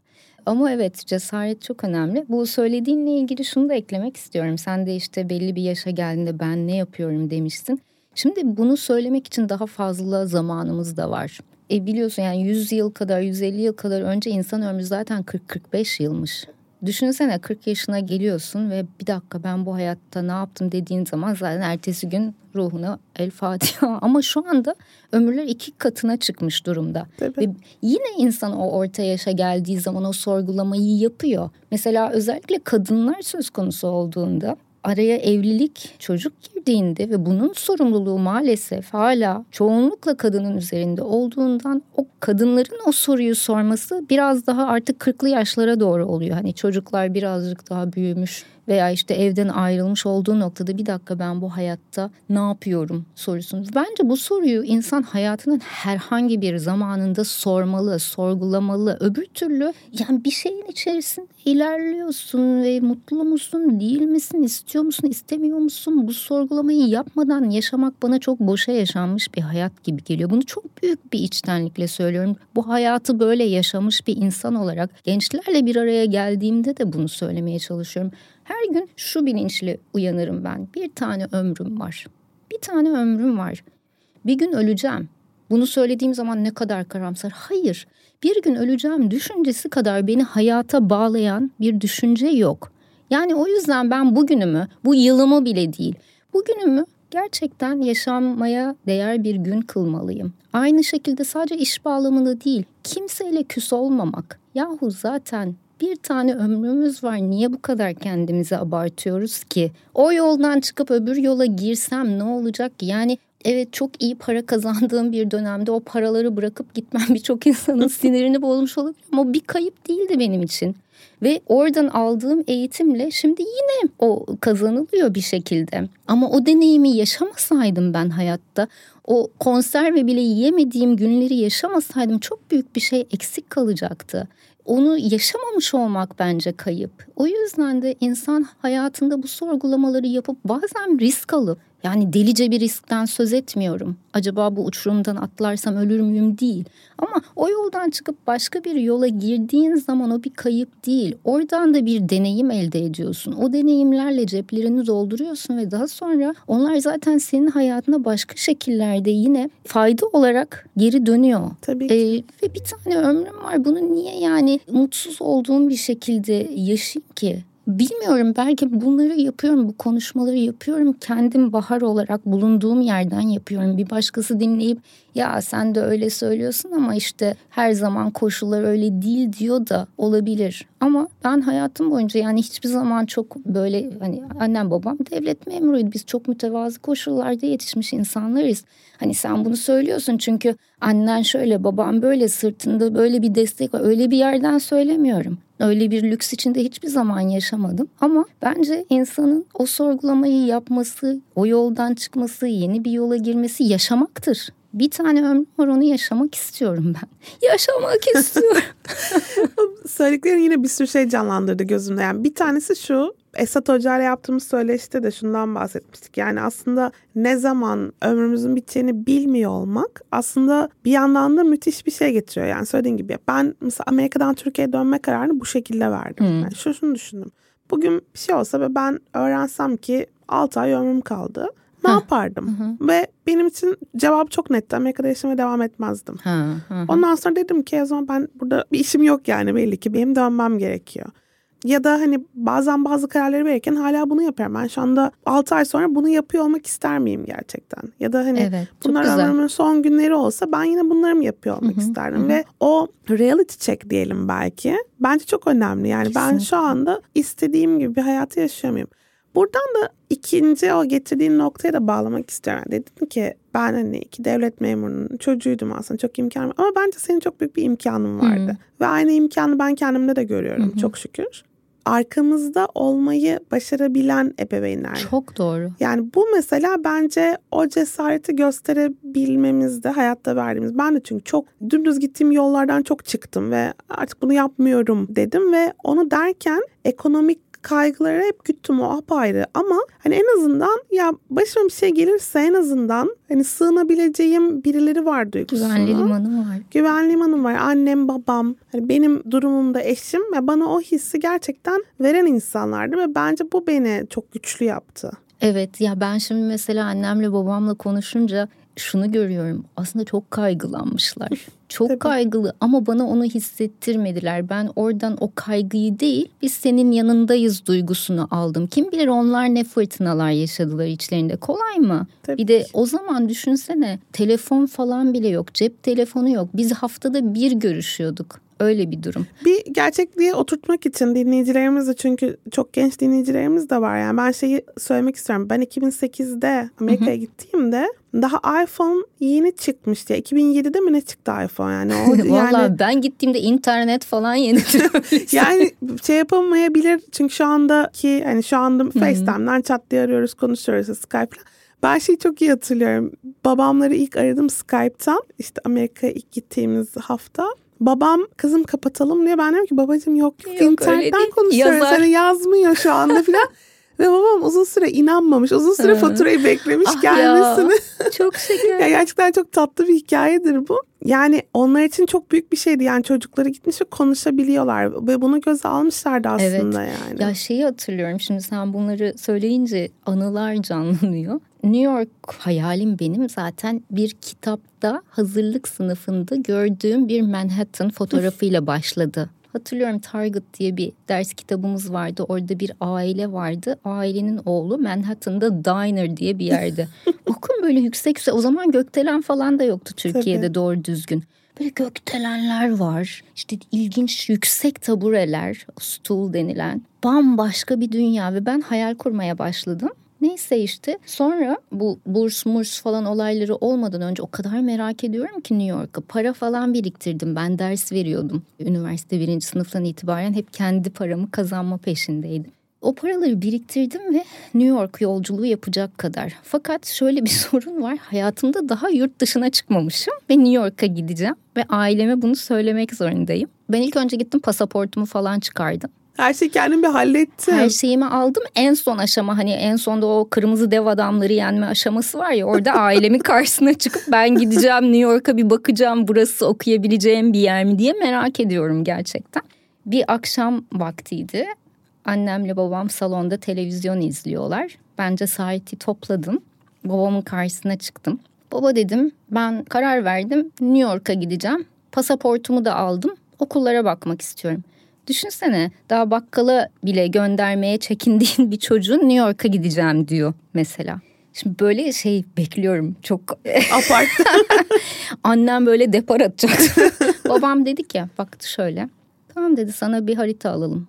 Ama evet cesaret çok önemli. Bu söylediğinle ilgili şunu da eklemek istiyorum. Sen de işte belli bir yaşa geldiğinde ben ne yapıyorum demiştin. Şimdi bunu söylemek için daha fazla zamanımız da var. E biliyorsun yani 100 yıl kadar 150 yıl kadar önce insan ömrü zaten 40-45 yılmış. Düşünsene 40 yaşına geliyorsun ve bir dakika ben bu hayatta ne yaptım dediğin zaman zaten ertesi gün ruhuna el Fatiha. Ama şu anda ömürler iki katına çıkmış durumda. Tabii. Ve yine insan o orta yaşa geldiği zaman o sorgulamayı yapıyor. Mesela özellikle kadınlar söz konusu olduğunda araya evlilik, çocuk girdiğinde ve bunun sorumluluğu maalesef hala çoğunlukla kadının üzerinde olduğundan o kadınların o soruyu sorması biraz daha artık kırklı yaşlara doğru oluyor. Hani çocuklar birazcık daha büyümüş veya işte evden ayrılmış olduğu noktada bir dakika ben bu hayatta ne yapıyorum sorusunu. Bence bu soruyu insan hayatının herhangi bir zamanında sormalı, sorgulamalı. Öbür türlü yani bir şeyin içerisinde ilerliyorsun ve mutlu musun, değil misin, istiyor musun, istemiyor musun? Bu sorgulamayı yapmadan yaşamak bana çok boşa yaşanmış bir hayat gibi geliyor. Bunu çok büyük bir içtenlikle söylüyorum. Bu hayatı böyle yaşamış bir insan olarak gençlerle bir araya geldiğimde de bunu söylemeye çalışıyorum. Her gün şu bilinçle uyanırım ben. Bir tane ömrüm var. Bir tane ömrüm var. Bir gün öleceğim. Bunu söylediğim zaman ne kadar karamsar. Hayır. Bir gün öleceğim düşüncesi kadar beni hayata bağlayan bir düşünce yok. Yani o yüzden ben bugünümü, bu yılımı bile değil, bugünümü gerçekten yaşanmaya değer bir gün kılmalıyım. Aynı şekilde sadece iş bağlamında değil, kimseyle küs olmamak. Yahu zaten bir tane ömrümüz var. Niye bu kadar kendimizi abartıyoruz ki? O yoldan çıkıp öbür yola girsem ne olacak? Yani evet çok iyi para kazandığım bir dönemde o paraları bırakıp gitmem birçok insanın sinirini bozmuş olabilir ama bir kayıp değildi benim için. Ve oradan aldığım eğitimle şimdi yine o kazanılıyor bir şekilde. Ama o deneyimi yaşamasaydım ben hayatta, o konserve bile yiyemediğim günleri yaşamasaydım çok büyük bir şey eksik kalacaktı onu yaşamamış olmak bence kayıp. O yüzden de insan hayatında bu sorgulamaları yapıp bazen risk alıp yani delice bir riskten söz etmiyorum. Acaba bu uçurumdan atlarsam ölür müyüm değil. Ama o yoldan çıkıp başka bir yola girdiğin zaman o bir kayıp değil. Oradan da bir deneyim elde ediyorsun. O deneyimlerle ceplerini dolduruyorsun ve daha sonra onlar zaten senin hayatına başka şekillerde yine fayda olarak geri dönüyor. Tabii ki. Ee, ve bir tane ömrüm var. Bunu niye yani mutsuz olduğum bir şekilde yaşayayım ki? Bilmiyorum belki bunları yapıyorum, bu konuşmaları yapıyorum. Kendim bahar olarak bulunduğum yerden yapıyorum. Bir başkası dinleyip ya sen de öyle söylüyorsun ama işte her zaman koşullar öyle değil diyor da olabilir. Ama ben hayatım boyunca yani hiçbir zaman çok böyle hani annem babam devlet memuruydu. Biz çok mütevazı koşullarda yetişmiş insanlarız. Hani sen bunu söylüyorsun çünkü annen şöyle babam böyle sırtında böyle bir destek var. Öyle bir yerden söylemiyorum. Öyle bir lüks içinde hiçbir zaman yaşamadım. Ama bence insanın o sorgulamayı yapması, o yoldan çıkması, yeni bir yola girmesi yaşamaktır. Bir tane ömrüm var onu yaşamak istiyorum ben. Yaşamak istiyorum. Söylediklerin yine bir sürü şey canlandırdı gözümde. Yani bir tanesi şu Esat Hoca ile yaptığımız söyleşte de şundan bahsetmiştik. Yani aslında ne zaman ömrümüzün biteceğini bilmiyor olmak aslında bir yandan da müthiş bir şey getiriyor. Yani söylediğin gibi ben mesela Amerika'dan Türkiye'ye dönme kararını bu şekilde verdim. Hmm. Yani şu şunu düşündüm. Bugün bir şey olsa ve ben öğrensem ki 6 ay ömrüm kaldı ne yapardım? Hı Ve benim için cevap çok netti. Amerika'da yaşamaya devam etmezdim. Hı hı. Ondan sonra dedim ki o zaman ben burada bir işim yok yani belli ki benim dönmem gerekiyor. Ya da hani bazen bazı kararları verirken hala bunu yapıyorum. Ben şu anda 6 ay sonra bunu yapıyor olmak ister miyim gerçekten? Ya da hani evet, bunlar ömrümün son günleri olsa ben yine bunları mı yapıyor olmak hı hı, isterdim? Hı. Ve o reality check diyelim belki. Bence çok önemli. Yani Kesinlikle. ben şu anda istediğim gibi bir hayatı yaşıyor muyum? Buradan da ikinci o getirdiğin noktaya da bağlamak istiyorum. Yani dedin ki ben hani iki devlet memurunun çocuğuydum aslında çok imkanım ama bence senin çok büyük bir imkanın vardı. Hı. Ve aynı imkanı ben kendimde de görüyorum Hı. çok şükür arkamızda olmayı başarabilen ebeveynler. Çok doğru. Yani bu mesela bence o cesareti gösterebilmemizde hayatta verdiğimiz. Ben de çünkü çok dümdüz gittiğim yollardan çok çıktım ve artık bunu yapmıyorum dedim ve onu derken ekonomik kaygıları hep güttüm o apayrı ama hani en azından ya başıma bir şey gelirse en azından hani sığınabileceğim birileri var duygusuna. Güvenli limanım var. Güvenli limanım var. Annem, babam, hani benim durumumda eşim ve bana o hissi gerçekten veren insanlardı ve bence bu beni çok güçlü yaptı. Evet ya ben şimdi mesela annemle babamla konuşunca şunu görüyorum. Aslında çok kaygılanmışlar. Çok Tabii. kaygılı ama bana onu hissettirmediler. Ben oradan o kaygıyı değil, biz senin yanındayız duygusunu aldım. Kim bilir onlar ne fırtınalar yaşadılar içlerinde. Kolay mı? Tabii. Bir de o zaman düşünsene telefon falan bile yok. Cep telefonu yok. Biz haftada bir görüşüyorduk. Öyle bir durum. Bir gerçekliğe oturtmak için dinleyicilerimiz de çünkü çok genç dinleyicilerimiz de var. Yani ben şeyi söylemek istiyorum. Ben 2008'de Amerika'ya gittiğimde daha iPhone yeni çıkmıştı. 2007'de mi ne çıktı iPhone yani? O, Vallahi yani, ben gittiğimde internet falan yeni yani şey yapamayabilir çünkü şu andaki hani şu anda FaceTime'dan chat diye arıyoruz konuşuyoruz Skype'la. Ben şeyi çok iyi hatırlıyorum. Babamları ilk aradım Skype'tan. İşte Amerika'ya ilk gittiğimiz hafta. Babam kızım kapatalım diye ben dedim ki babacığım yok yok, yok internetten konuşuyoruz. Yazar. Hani yazmıyor şu anda falan. Ve babam uzun süre inanmamış. Uzun süre faturayı beklemiş ah gelmesini. Ya, çok şeker. ya gerçekten çok tatlı bir hikayedir bu. Yani onlar için çok büyük bir şeydi. Yani çocukları gitmiş ve konuşabiliyorlar. Ve bunu göze almışlardı aslında evet. yani. Ya şeyi hatırlıyorum şimdi sen bunları söyleyince anılar canlanıyor. New York hayalim benim zaten bir kitapta hazırlık sınıfında gördüğüm bir Manhattan fotoğrafıyla başladı. Hatırlıyorum Target diye bir ders kitabımız vardı. Orada bir aile vardı. Ailenin oğlu Manhattan'da Diner diye bir yerde. Bakın böyle yüksekse o zaman gökdelen falan da yoktu Türkiye'de Tabii. doğru düzgün. Böyle gökdelenler var. İşte ilginç yüksek tabureler, stool denilen. Bambaşka bir dünya ve ben hayal kurmaya başladım. Neyse işte sonra bu burs murs falan olayları olmadan önce o kadar merak ediyorum ki New York'a. Para falan biriktirdim ben ders veriyordum. Üniversite birinci sınıftan itibaren hep kendi paramı kazanma peşindeydim. O paraları biriktirdim ve New York yolculuğu yapacak kadar. Fakat şöyle bir sorun var. Hayatımda daha yurt dışına çıkmamışım ve New York'a gideceğim ve aileme bunu söylemek zorundayım. Ben ilk önce gittim pasaportumu falan çıkardım. Her şeyi kendim bir hallettim. Her şeyimi aldım. En son aşama hani en sonda o kırmızı dev adamları yenme aşaması var ya orada ailemin karşısına çıkıp ben gideceğim New York'a bir bakacağım burası okuyabileceğim bir yer mi diye merak ediyorum gerçekten. Bir akşam vaktiydi. Annemle babam salonda televizyon izliyorlar. Ben cesareti topladım. Babamın karşısına çıktım. Baba dedim ben karar verdim New York'a gideceğim. Pasaportumu da aldım. Okullara bakmak istiyorum. Düşünsene daha bakkala bile göndermeye çekindiğin bir çocuğun New York'a gideceğim diyor mesela. Şimdi böyle şey bekliyorum çok apart. Annem böyle depar atacak. Babam dedi ki baktı şöyle. Tamam dedi sana bir harita alalım.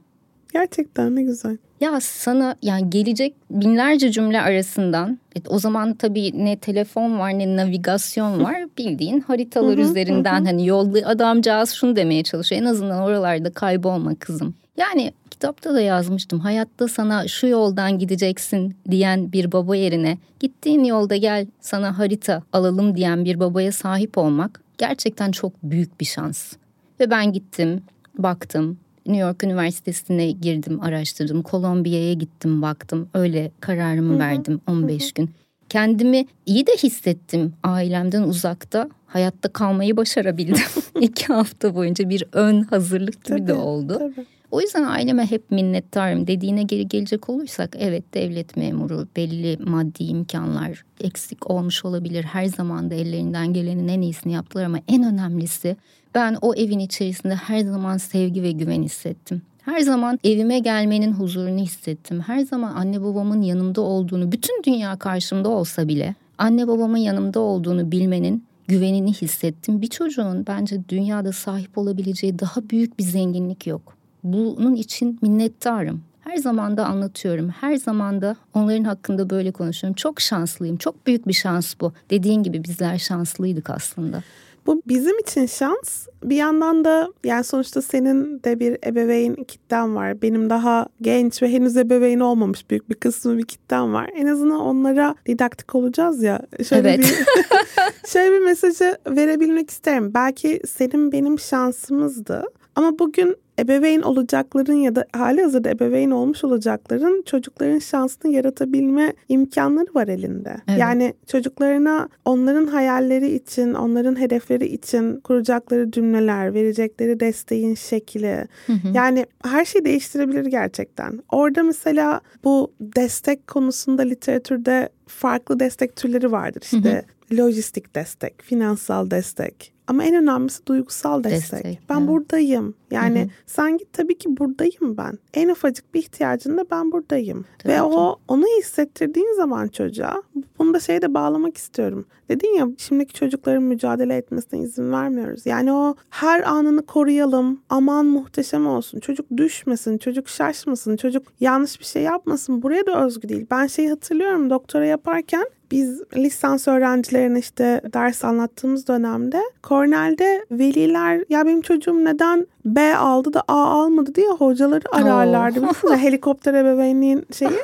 Gerçekten ne güzel. Ya sana yani gelecek binlerce cümle arasından o zaman tabii ne telefon var ne navigasyon var bildiğin haritalar üzerinden hani yolda adamcağız şunu demeye çalışıyor en azından oralarda kaybolma kızım. Yani kitapta da yazmıştım hayatta sana şu yoldan gideceksin diyen bir baba yerine gittiğin yolda gel sana harita alalım diyen bir babaya sahip olmak gerçekten çok büyük bir şans. Ve ben gittim baktım New York Üniversitesi'ne girdim, araştırdım. Kolombiya'ya gittim, baktım. Öyle kararımı Hı-hı. verdim 15 Hı-hı. gün. Kendimi iyi de hissettim ailemden uzakta. Hayatta kalmayı başarabildim. İki hafta boyunca bir ön hazırlık gibi tabii, de oldu. Tabii. O yüzden aileme hep minnettarım. Dediğine geri gelecek olursak evet devlet memuru belli maddi imkanlar eksik olmuş olabilir. Her zaman da ellerinden gelenin en iyisini yaptılar ama en önemlisi ben o evin içerisinde her zaman sevgi ve güven hissettim. Her zaman evime gelmenin huzurunu hissettim. Her zaman anne babamın yanımda olduğunu, bütün dünya karşımda olsa bile anne babamın yanımda olduğunu bilmenin güvenini hissettim. Bir çocuğun bence dünyada sahip olabileceği daha büyük bir zenginlik yok. Bunun için minnettarım. Her zaman da anlatıyorum. Her zaman da onların hakkında böyle konuşuyorum. Çok şanslıyım. Çok büyük bir şans bu. Dediğin gibi bizler şanslıydık aslında. Bu bizim için şans. Bir yandan da yani sonuçta senin de bir ebeveyn kitlen var. Benim daha genç ve henüz ebeveyn olmamış büyük bir kısmı bir kitlen var. En azından onlara didaktik olacağız ya. Şöyle evet. bir, şöyle bir mesajı verebilmek isterim. Belki senin benim şansımızdı. Ama bugün ebeveyn olacakların ya da hali hazırda ebeveyn olmuş olacakların çocukların şansını yaratabilme imkanları var elinde. Evet. Yani çocuklarına onların hayalleri için, onların hedefleri için kuracakları cümleler, verecekleri desteğin şekli. Hı hı. Yani her şeyi değiştirebilir gerçekten. Orada mesela bu destek konusunda literatürde farklı destek türleri vardır. İşte hı hı. lojistik destek, finansal destek, ama en önemlisi duygusal destek. destek ben evet. buradayım. Yani Hı-hı. sen git tabii ki buradayım ben. En ufacık bir ihtiyacında ben buradayım. Tabii Ve ki. o onu hissettirdiğin zaman çocuğa bunu da şeye de bağlamak istiyorum. Dedin ya şimdiki çocukların mücadele etmesine izin vermiyoruz. Yani o her anını koruyalım. Aman muhteşem olsun. Çocuk düşmesin, çocuk şaşmasın, çocuk yanlış bir şey yapmasın. Buraya da özgü değil. Ben şeyi hatırlıyorum doktora yaparken biz lisans öğrencilerine işte ders anlattığımız dönemde Cornell'de veliler ya benim çocuğum neden B aldı da A almadı diye hocaları ararlardı. Oh. helikopter ebeveynliğin şeyi.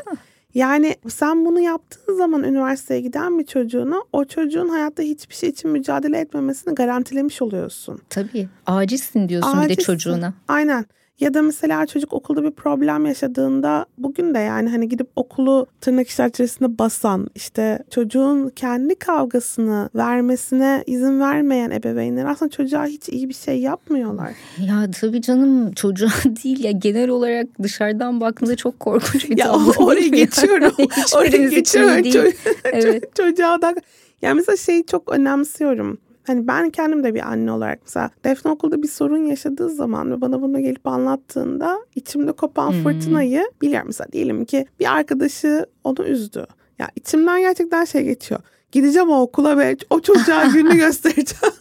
Yani sen bunu yaptığın zaman üniversiteye giden bir çocuğuna o çocuğun hayatta hiçbir şey için mücadele etmemesini garantilemiş oluyorsun. Tabii. Acizsin diyorsun Acizsin. bir de çocuğuna. Aynen. Ya da mesela çocuk okulda bir problem yaşadığında bugün de yani hani gidip okulu tırnak içerisinde basan işte çocuğun kendi kavgasını vermesine izin vermeyen ebeveynler aslında çocuğa hiç iyi bir şey yapmıyorlar. Ya tabii canım çocuğa değil ya genel olarak dışarıdan baktığında çok korkunç bir tablo. Ya oraya geçiyorum. oraya geçiyorum. evet. Çocuğa da yani mesela şeyi çok önemsiyorum. Hani ben kendim de bir anne olarak mesela Defne okulda bir sorun yaşadığı zaman ve bana bunu gelip anlattığında içimde kopan hmm. fırtınayı biliyorum. Mesela diyelim ki bir arkadaşı onu üzdü. Ya içimden gerçekten şey geçiyor. Gideceğim o okula ve o çocuğa gününü göstereceğim.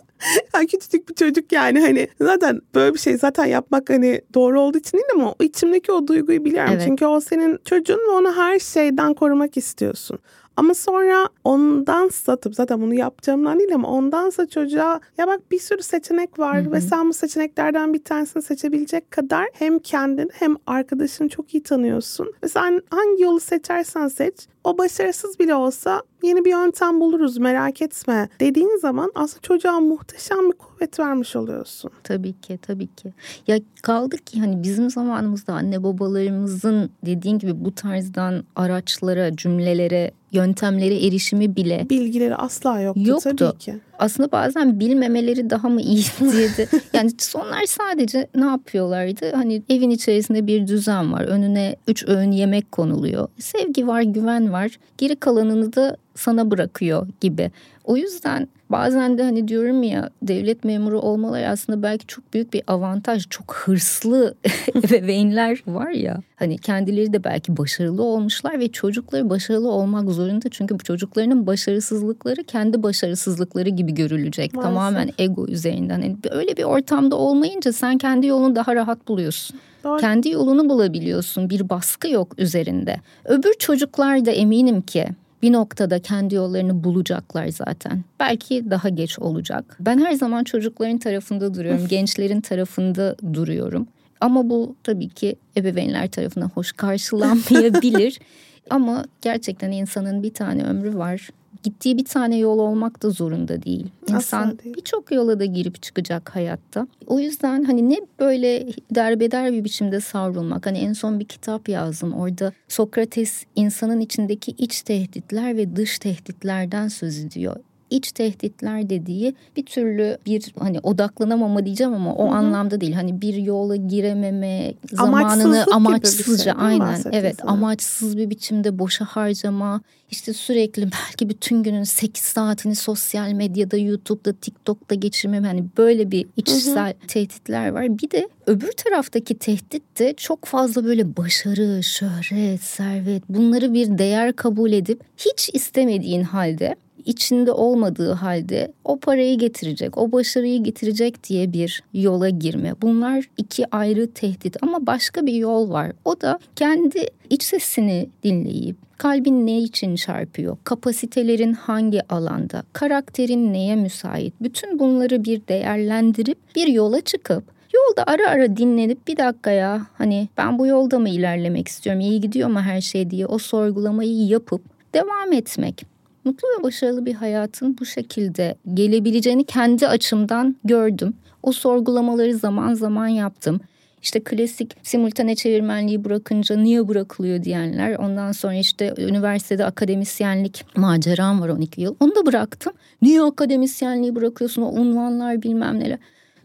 yani küçücük bir çocuk yani hani zaten böyle bir şey zaten yapmak hani doğru olduğu için değil ama o içimdeki o duyguyu biliyorum. Evet. Çünkü o senin çocuğun ve onu her şeyden korumak istiyorsun. Ama sonra ondansa tabii zaten bunu yapacağımdan değil ama ondansa çocuğa ya bak bir sürü seçenek var Hı hı. ve sen bu seçeneklerden bir tanesini seçebilecek kadar hem kendin hem arkadaşını çok iyi tanıyorsun. Ve sen hangi yolu seçersen seç o başarısız bile olsa yeni bir yöntem buluruz merak etme dediğin zaman aslında çocuğa muhteşem bir kuvvet vermiş oluyorsun. Tabii ki tabii ki. Ya kaldı ki hani bizim zamanımızda anne babalarımızın dediğin gibi bu tarzdan araçlara, cümlelere, yöntemlere erişimi bile Bilgileri asla yoktu, Yoktu. tabii ki. Aslında bazen bilmemeleri daha mı iyi diye yani onlar sadece ne yapıyorlardı? Hani evin içerisinde bir düzen var. Önüne üç öğün yemek konuluyor. Sevgi var, güven var. Geri kalanını da sana bırakıyor gibi. O yüzden bazen de hani diyorum ya devlet memuru olmaları aslında belki çok büyük bir avantaj. Çok hırslı ebeveynler var ya. Hani kendileri de belki başarılı olmuşlar ve çocukları başarılı olmak zorunda. Çünkü bu çocuklarının başarısızlıkları kendi başarısızlıkları gibi görülecek. Maalesef. Tamamen ego üzerinden. Yani öyle bir ortamda olmayınca sen kendi yolunu daha rahat buluyorsun. Doğru. Kendi yolunu bulabiliyorsun. Bir baskı yok üzerinde. Öbür çocuklar da eminim ki bir noktada kendi yollarını bulacaklar zaten. Belki daha geç olacak. Ben her zaman çocukların tarafında duruyorum, gençlerin tarafında duruyorum. Ama bu tabii ki ebeveynler tarafından hoş karşılanmayabilir. Ama gerçekten insanın bir tane ömrü var. Gittiği bir tane yol olmak da zorunda değil. İnsan birçok yola da girip çıkacak hayatta. O yüzden hani ne böyle derbeder bir biçimde savrulmak. Hani en son bir kitap yazdım. Orada Sokrates insanın içindeki iç tehditler ve dış tehditlerden söz ediyor. İç tehditler dediği bir türlü bir hani odaklanamama diyeceğim ama o anlamda değil. Hani bir yola girememe, zamanını amaçsızca şey, aynen evet amaçsız bir biçimde boşa harcama işte sürekli belki bütün günün 8 saatini sosyal medyada YouTube'da TikTok'ta geçirmem hani böyle bir içsel tehditler var. Bir de öbür taraftaki tehdit de çok fazla böyle başarı, şöhret, servet bunları bir değer kabul edip hiç istemediğin halde içinde olmadığı halde o parayı getirecek, o başarıyı getirecek diye bir yola girme. Bunlar iki ayrı tehdit ama başka bir yol var. O da kendi iç sesini dinleyip kalbin ne için çarpıyor, kapasitelerin hangi alanda, karakterin neye müsait, bütün bunları bir değerlendirip bir yola çıkıp Yolda ara ara dinlenip bir dakika ya hani ben bu yolda mı ilerlemek istiyorum iyi gidiyor mu her şey diye o sorgulamayı yapıp devam etmek. Mutlu ve başarılı bir hayatın bu şekilde gelebileceğini kendi açımdan gördüm. O sorgulamaları zaman zaman yaptım. İşte klasik simultane çevirmenliği bırakınca niye bırakılıyor diyenler. Ondan sonra işte üniversitede akademisyenlik maceram var 12 yıl. Onu da bıraktım. Niye akademisyenliği bırakıyorsun o unvanlar bilmem neler.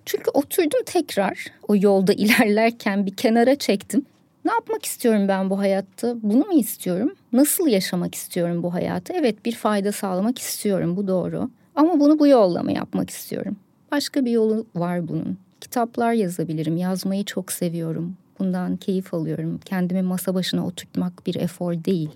Çünkü oturdum tekrar o yolda ilerlerken bir kenara çektim. Ne yapmak istiyorum ben bu hayatta? Bunu mu istiyorum? Nasıl yaşamak istiyorum bu hayatı? Evet bir fayda sağlamak istiyorum bu doğru. Ama bunu bu yolla mı yapmak istiyorum? Başka bir yolu var bunun. Kitaplar yazabilirim. Yazmayı çok seviyorum. Bundan keyif alıyorum. Kendimi masa başına oturtmak bir efor değil.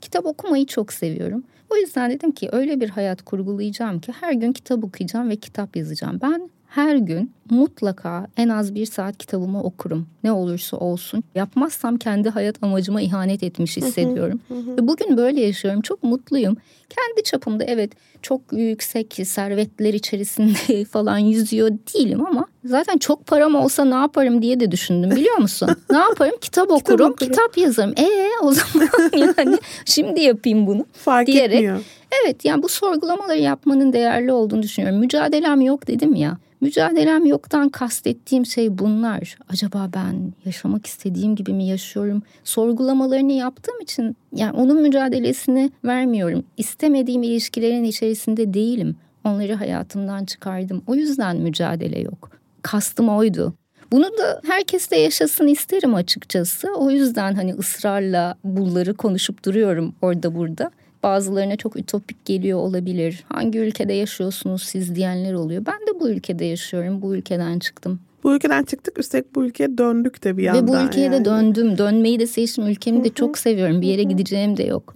Kitap okumayı çok seviyorum. O yüzden dedim ki öyle bir hayat kurgulayacağım ki her gün kitap okuyacağım ve kitap yazacağım. Ben her gün mutlaka en az bir saat kitabımı okurum. Ne olursa olsun. Yapmazsam kendi hayat amacıma ihanet etmiş hissediyorum. Ve bugün böyle yaşıyorum. Çok mutluyum. Kendi çapımda evet çok yüksek servetler içerisinde falan yüzüyor değilim ama zaten çok param olsa ne yaparım diye de düşündüm biliyor musun? ne yaparım? Kitap okurum, okurum. kitap yazarım. E o zaman yani şimdi yapayım bunu Fark diyerek etmiyor. Evet yani bu sorgulamaları yapmanın değerli olduğunu düşünüyorum. Mücadelem yok dedim ya. Mücadelem yoktan kastettiğim şey bunlar. Acaba ben yaşamak istediğim gibi mi yaşıyorum? Sorgulamalarını yaptığım için yani onun mücadelesini vermiyorum. İstemediğim ilişkilerin içerisinde değilim. Onları hayatımdan çıkardım. O yüzden mücadele yok. Kastım oydu. Bunu da herkes de yaşasın isterim açıkçası. O yüzden hani ısrarla bunları konuşup duruyorum orada burada. Bazılarına çok ütopik geliyor olabilir. Hangi ülkede yaşıyorsunuz siz diyenler oluyor. Ben de bu ülkede yaşıyorum. Bu ülkeden çıktım. Bu ülkeden çıktık üstelik bu ülkeye döndük de bir yandan. Ve bu ülkeye yani. de döndüm. Dönmeyi de seçtim. Ülkemi de çok seviyorum. Bir yere gideceğim de yok.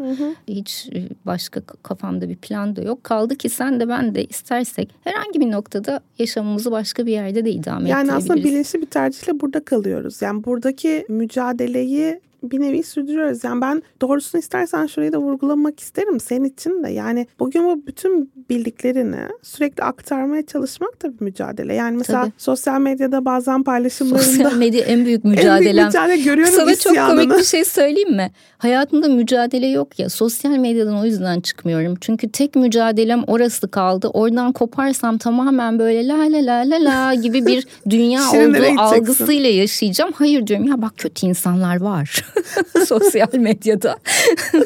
Hiç e, başka kafamda bir plan da yok. Kaldı ki sen de ben de istersek herhangi bir noktada yaşamımızı başka bir yerde de idame Yani ettirebiliriz. aslında bilinçli bir tercihle burada kalıyoruz. Yani buradaki mücadeleyi bir nevi sürdürüyoruz. Yani ben doğrusunu istersen şurayı da vurgulamak isterim senin için de. Yani bugün bu bütün bildiklerini sürekli aktarmaya çalışmak da bir mücadele. Yani mesela Tabii. sosyal medyada bazen paylaşımlarında Sosyal medya en büyük en büyük mücadelem. mücadele görüyorum Sana çok isyanını. komik bir şey söyleyeyim mi? Hayatımda mücadele yok ya. Sosyal medyadan o yüzden çıkmıyorum. Çünkü tek mücadelem orası kaldı. Oradan koparsam tamamen böyle la la la la la gibi bir dünya olduğu algısıyla yaşayacağım. Hayır diyorum ya bak kötü insanlar var. Sosyal medyada.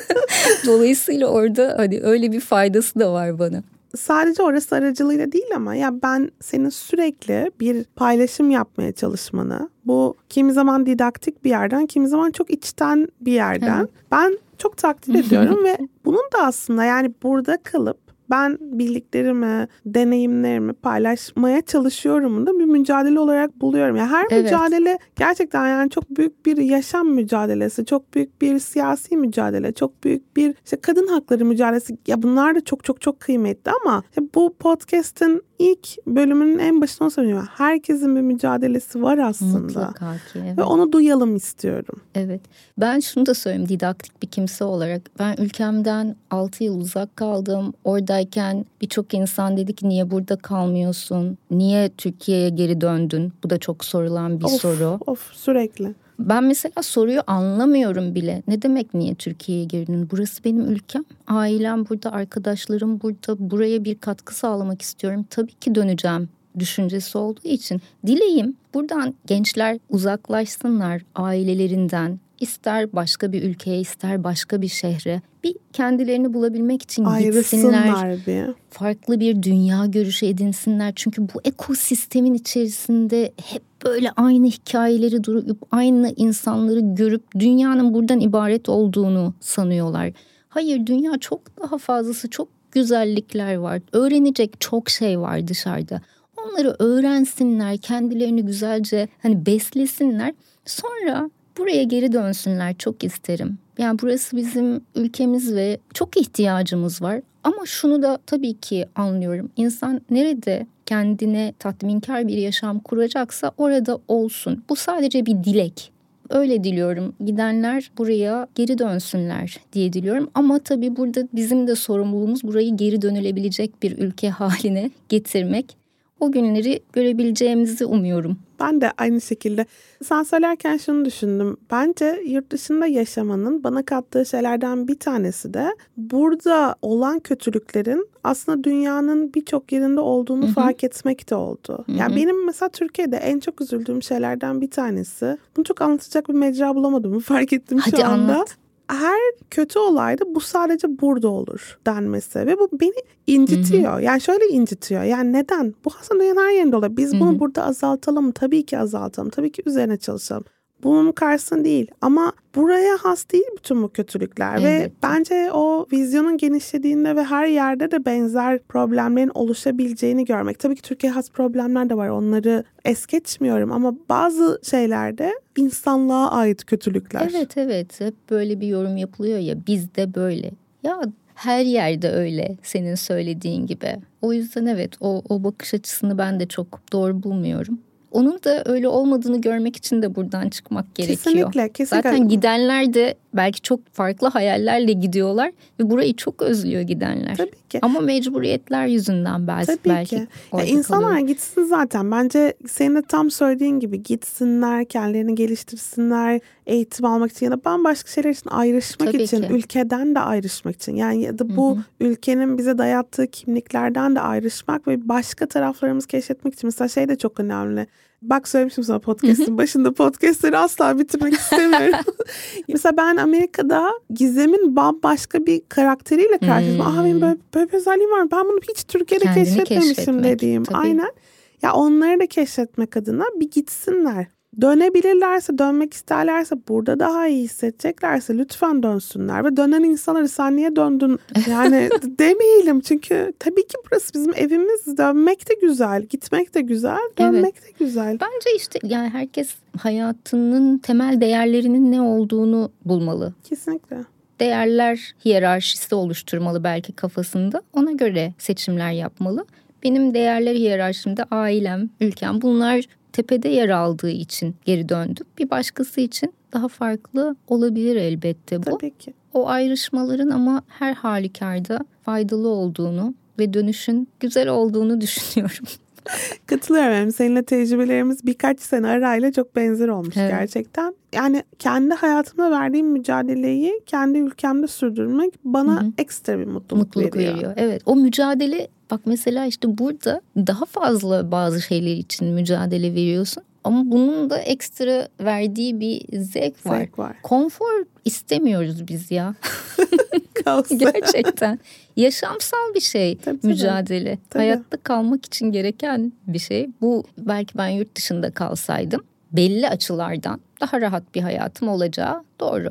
Dolayısıyla orada hani öyle bir faydası da var bana. sadece orası aracılığıyla değil ama ya ben senin sürekli bir paylaşım yapmaya çalışmanı bu kimi zaman didaktik bir yerden kimi zaman çok içten bir yerden ben çok takdir ediyorum ve bunun da aslında yani burada kalıp ben bildiklerimi, deneyimlerimi paylaşmaya çalışıyorum da bir mücadele olarak buluyorum. Yani her Evet. mücadele gerçekten yani çok büyük bir yaşam mücadelesi, çok büyük bir siyasi mücadele, çok büyük bir işte kadın hakları mücadelesi. Ya bunlar da çok çok çok kıymetli ama işte bu podcast'in ilk bölümünün en başında onu söylüyorum. Herkesin bir mücadelesi var aslında. Mutlaka ki. Evet. Ve onu duyalım istiyorum. Evet. Ben şunu da söyleyeyim didaktik bir kimse olarak. Ben ülkemden 6 yıl uzak kaldım. Oradayken birçok insan dedi ki niye burada kalmıyorsun? Niye Türkiye'ye geri döndün? Bu da çok sorulan bir Of, soru. Of sürekli. Ben mesela soruyu anlamıyorum bile. Ne demek niye Türkiye'ye geri döndün? Burası benim ülkem. Ailem burada, arkadaşlarım burada. Buraya bir katkı sağlamak istiyorum. Tabii ki döneceğim düşüncesi olduğu için dileğim buradan gençler uzaklaşsınlar ailelerinden ister başka bir ülkeye ister başka bir şehre bir kendilerini bulabilmek için gitsinler bir. farklı bir dünya görüşü edinsinler. Çünkü bu ekosistemin içerisinde hep böyle aynı hikayeleri durup aynı insanları görüp dünyanın buradan ibaret olduğunu sanıyorlar. Hayır dünya çok daha fazlası çok güzellikler var. Öğrenecek çok şey var dışarıda. Onları öğrensinler, kendilerini güzelce hani beslesinler. Sonra buraya geri dönsünler çok isterim. Yani burası bizim ülkemiz ve çok ihtiyacımız var. Ama şunu da tabii ki anlıyorum. İnsan nerede kendine tatminkar bir yaşam kuracaksa orada olsun. Bu sadece bir dilek. Öyle diliyorum. Gidenler buraya geri dönsünler diye diliyorum. Ama tabii burada bizim de sorumluluğumuz burayı geri dönülebilecek bir ülke haline getirmek. O günleri görebileceğimizi umuyorum. Ben de aynı şekilde. Sen söylerken şunu düşündüm. Bence yurt dışında yaşamanın bana kattığı şeylerden bir tanesi de burada olan kötülüklerin aslında dünyanın birçok yerinde olduğunu Hı hı. fark etmek de oldu. Hı Yani benim mesela Türkiye'de en çok üzüldüğüm şeylerden bir tanesi. Bunu çok anlatacak bir mecra bulamadım. Fark ettim Hadi şu anda. anlat. Her kötü olayda bu sadece burada olur denmesi ve bu beni incitiyor. Yani şöyle incitiyor. Yani neden? Bu aslında her yerinde olur. Biz bunu Hı hı. burada azaltalım? Tabii ki azaltalım. Tabii ki üzerine çalışalım. Bunun karşısında değil ama buraya has değil bütün bu kötülükler ve Elbette. bence o vizyonun genişlediğinde ve her yerde de benzer problemlerin oluşabileceğini görmek. Tabii ki Türkiye has problemler de var onları es geçmiyorum ama bazı şeylerde insanlığa ait kötülükler. Evet evet hep böyle bir yorum yapılıyor ya bizde böyle. Ya her yerde öyle senin söylediğin gibi. O yüzden evet o, o bakış açısını ben de çok doğru bulmuyorum. Onun da öyle olmadığını görmek için de buradan çıkmak gerekiyor. Kesinlikle, kesinlikle. Zaten gidenler de belki çok farklı hayallerle gidiyorlar ve burayı çok özlüyor gidenler. Tabii ki. Ama mecburiyetler yüzünden belki Tabii belki ki. Ya insanlar kalıyor. gitsin zaten. Bence senin de tam söylediğin gibi gitsinler, kendilerini geliştirsinler, eğitim almak için ya da bambaşka şeyler için ayrışmak Tabii için, ki. ülkeden de ayrışmak için. Yani ya da bu Hı hı. ülkenin bize dayattığı kimliklerden de ayrışmak ve başka taraflarımızı keşfetmek için. Mesela şey de çok önemli. Bak söylemiştim sana podcast'ın başında podcast'leri asla bitirmek istemiyorum. Mesela ben Amerika'da Gizem'in bambaşka bir karakteriyle karşılaştım. Hmm. Aa benim böyle, böyle bir özelliğim var. Ben bunu hiç Türkiye'de Kendini keşfetmemişim keşfetmek, dediğim. tabii. Aynen. Ya onları da keşfetmek adına bir gitsinler. Dönebilirlerse, dönmek isterlerse, burada daha iyi hissedeceklerse lütfen dönsünler. Ve dönen insanları sen niye döndün yani demeyelim. Çünkü tabii ki burası bizim evimiz. Dönmek de güzel, gitmek de güzel, dönmek evet. de güzel. Bence işte yani herkes hayatının temel değerlerinin ne olduğunu bulmalı. Kesinlikle değerler hiyerarşisi oluşturmalı belki kafasında. Ona göre seçimler yapmalı. Benim değerler hiyerarşimde ailem, ülkem bunlar tepede yer aldığı için geri döndüm. Bir başkası için daha farklı olabilir elbette bu. Tabii ki. O ayrışmaların ama her halükarda faydalı olduğunu ve dönüşün güzel olduğunu düşünüyorum. Katılıyorum. Seninle tecrübelerimiz birkaç sene arayla çok benzer olmuş evet. gerçekten. Yani kendi hayatımda verdiğim mücadeleyi kendi ülkemde sürdürmek bana Hı-hı. ekstra bir mutluluk, mutluluk veriyor. veriyor. Evet o mücadele bak mesela işte burada daha fazla bazı şeyler için mücadele veriyorsun. Ama bunun da ekstra verdiği bir zevk var. Zevk var. Konfor istemiyoruz biz ya. Gerçekten. Yaşamsal bir şey tabii, mücadele. Tabii. Hayatta kalmak için gereken bir şey. Bu belki ben yurt dışında kalsaydım belli açılardan daha rahat bir hayatım olacağı doğru.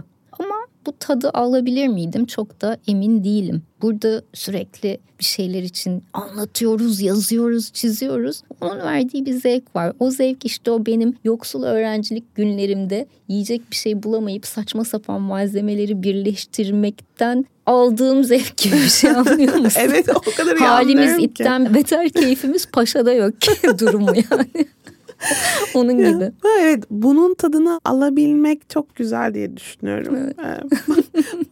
Bu tadı alabilir miydim çok da emin değilim. Burada sürekli bir şeyler için anlatıyoruz, yazıyoruz, çiziyoruz. Onun verdiği bir zevk var. O zevk işte o benim yoksul öğrencilik günlerimde yiyecek bir şey bulamayıp saçma sapan malzemeleri birleştirmekten aldığım zevk gibi bir şey anlıyor musun? evet o kadar iyi Halimiz itten beter keyfimiz paşada yok durumu yani. Onun gibi. Evet bunun tadını alabilmek çok güzel diye düşünüyorum. Evet.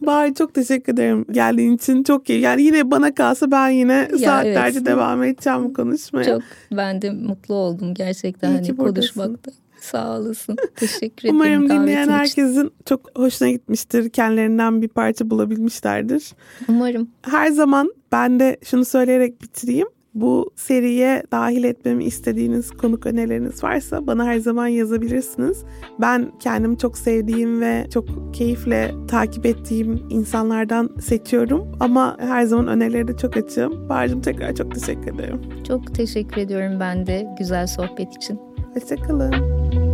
Bahar çok teşekkür ederim geldiğin için çok iyi. Yani yine bana kalsa ben yine ya saatlerce evet. devam edeceğim bu konuşmaya. Çok ben de mutlu oldum gerçekten iyi hani konuşmakta. Sağ olasın. Teşekkür ederim. Umarım dinleyen herkesin çok hoşuna gitmiştir. Kendilerinden bir parça bulabilmişlerdir. Umarım. Her zaman ben de şunu söyleyerek bitireyim. Bu seriye dahil etmemi istediğiniz konuk önerileriniz varsa bana her zaman yazabilirsiniz. Ben kendimi çok sevdiğim ve çok keyifle takip ettiğim insanlardan seçiyorum. Ama her zaman önerileri de çok açığım. Bahar'cığım tekrar çok teşekkür ederim. Çok teşekkür ediyorum ben de güzel sohbet için. Hoşçakalın.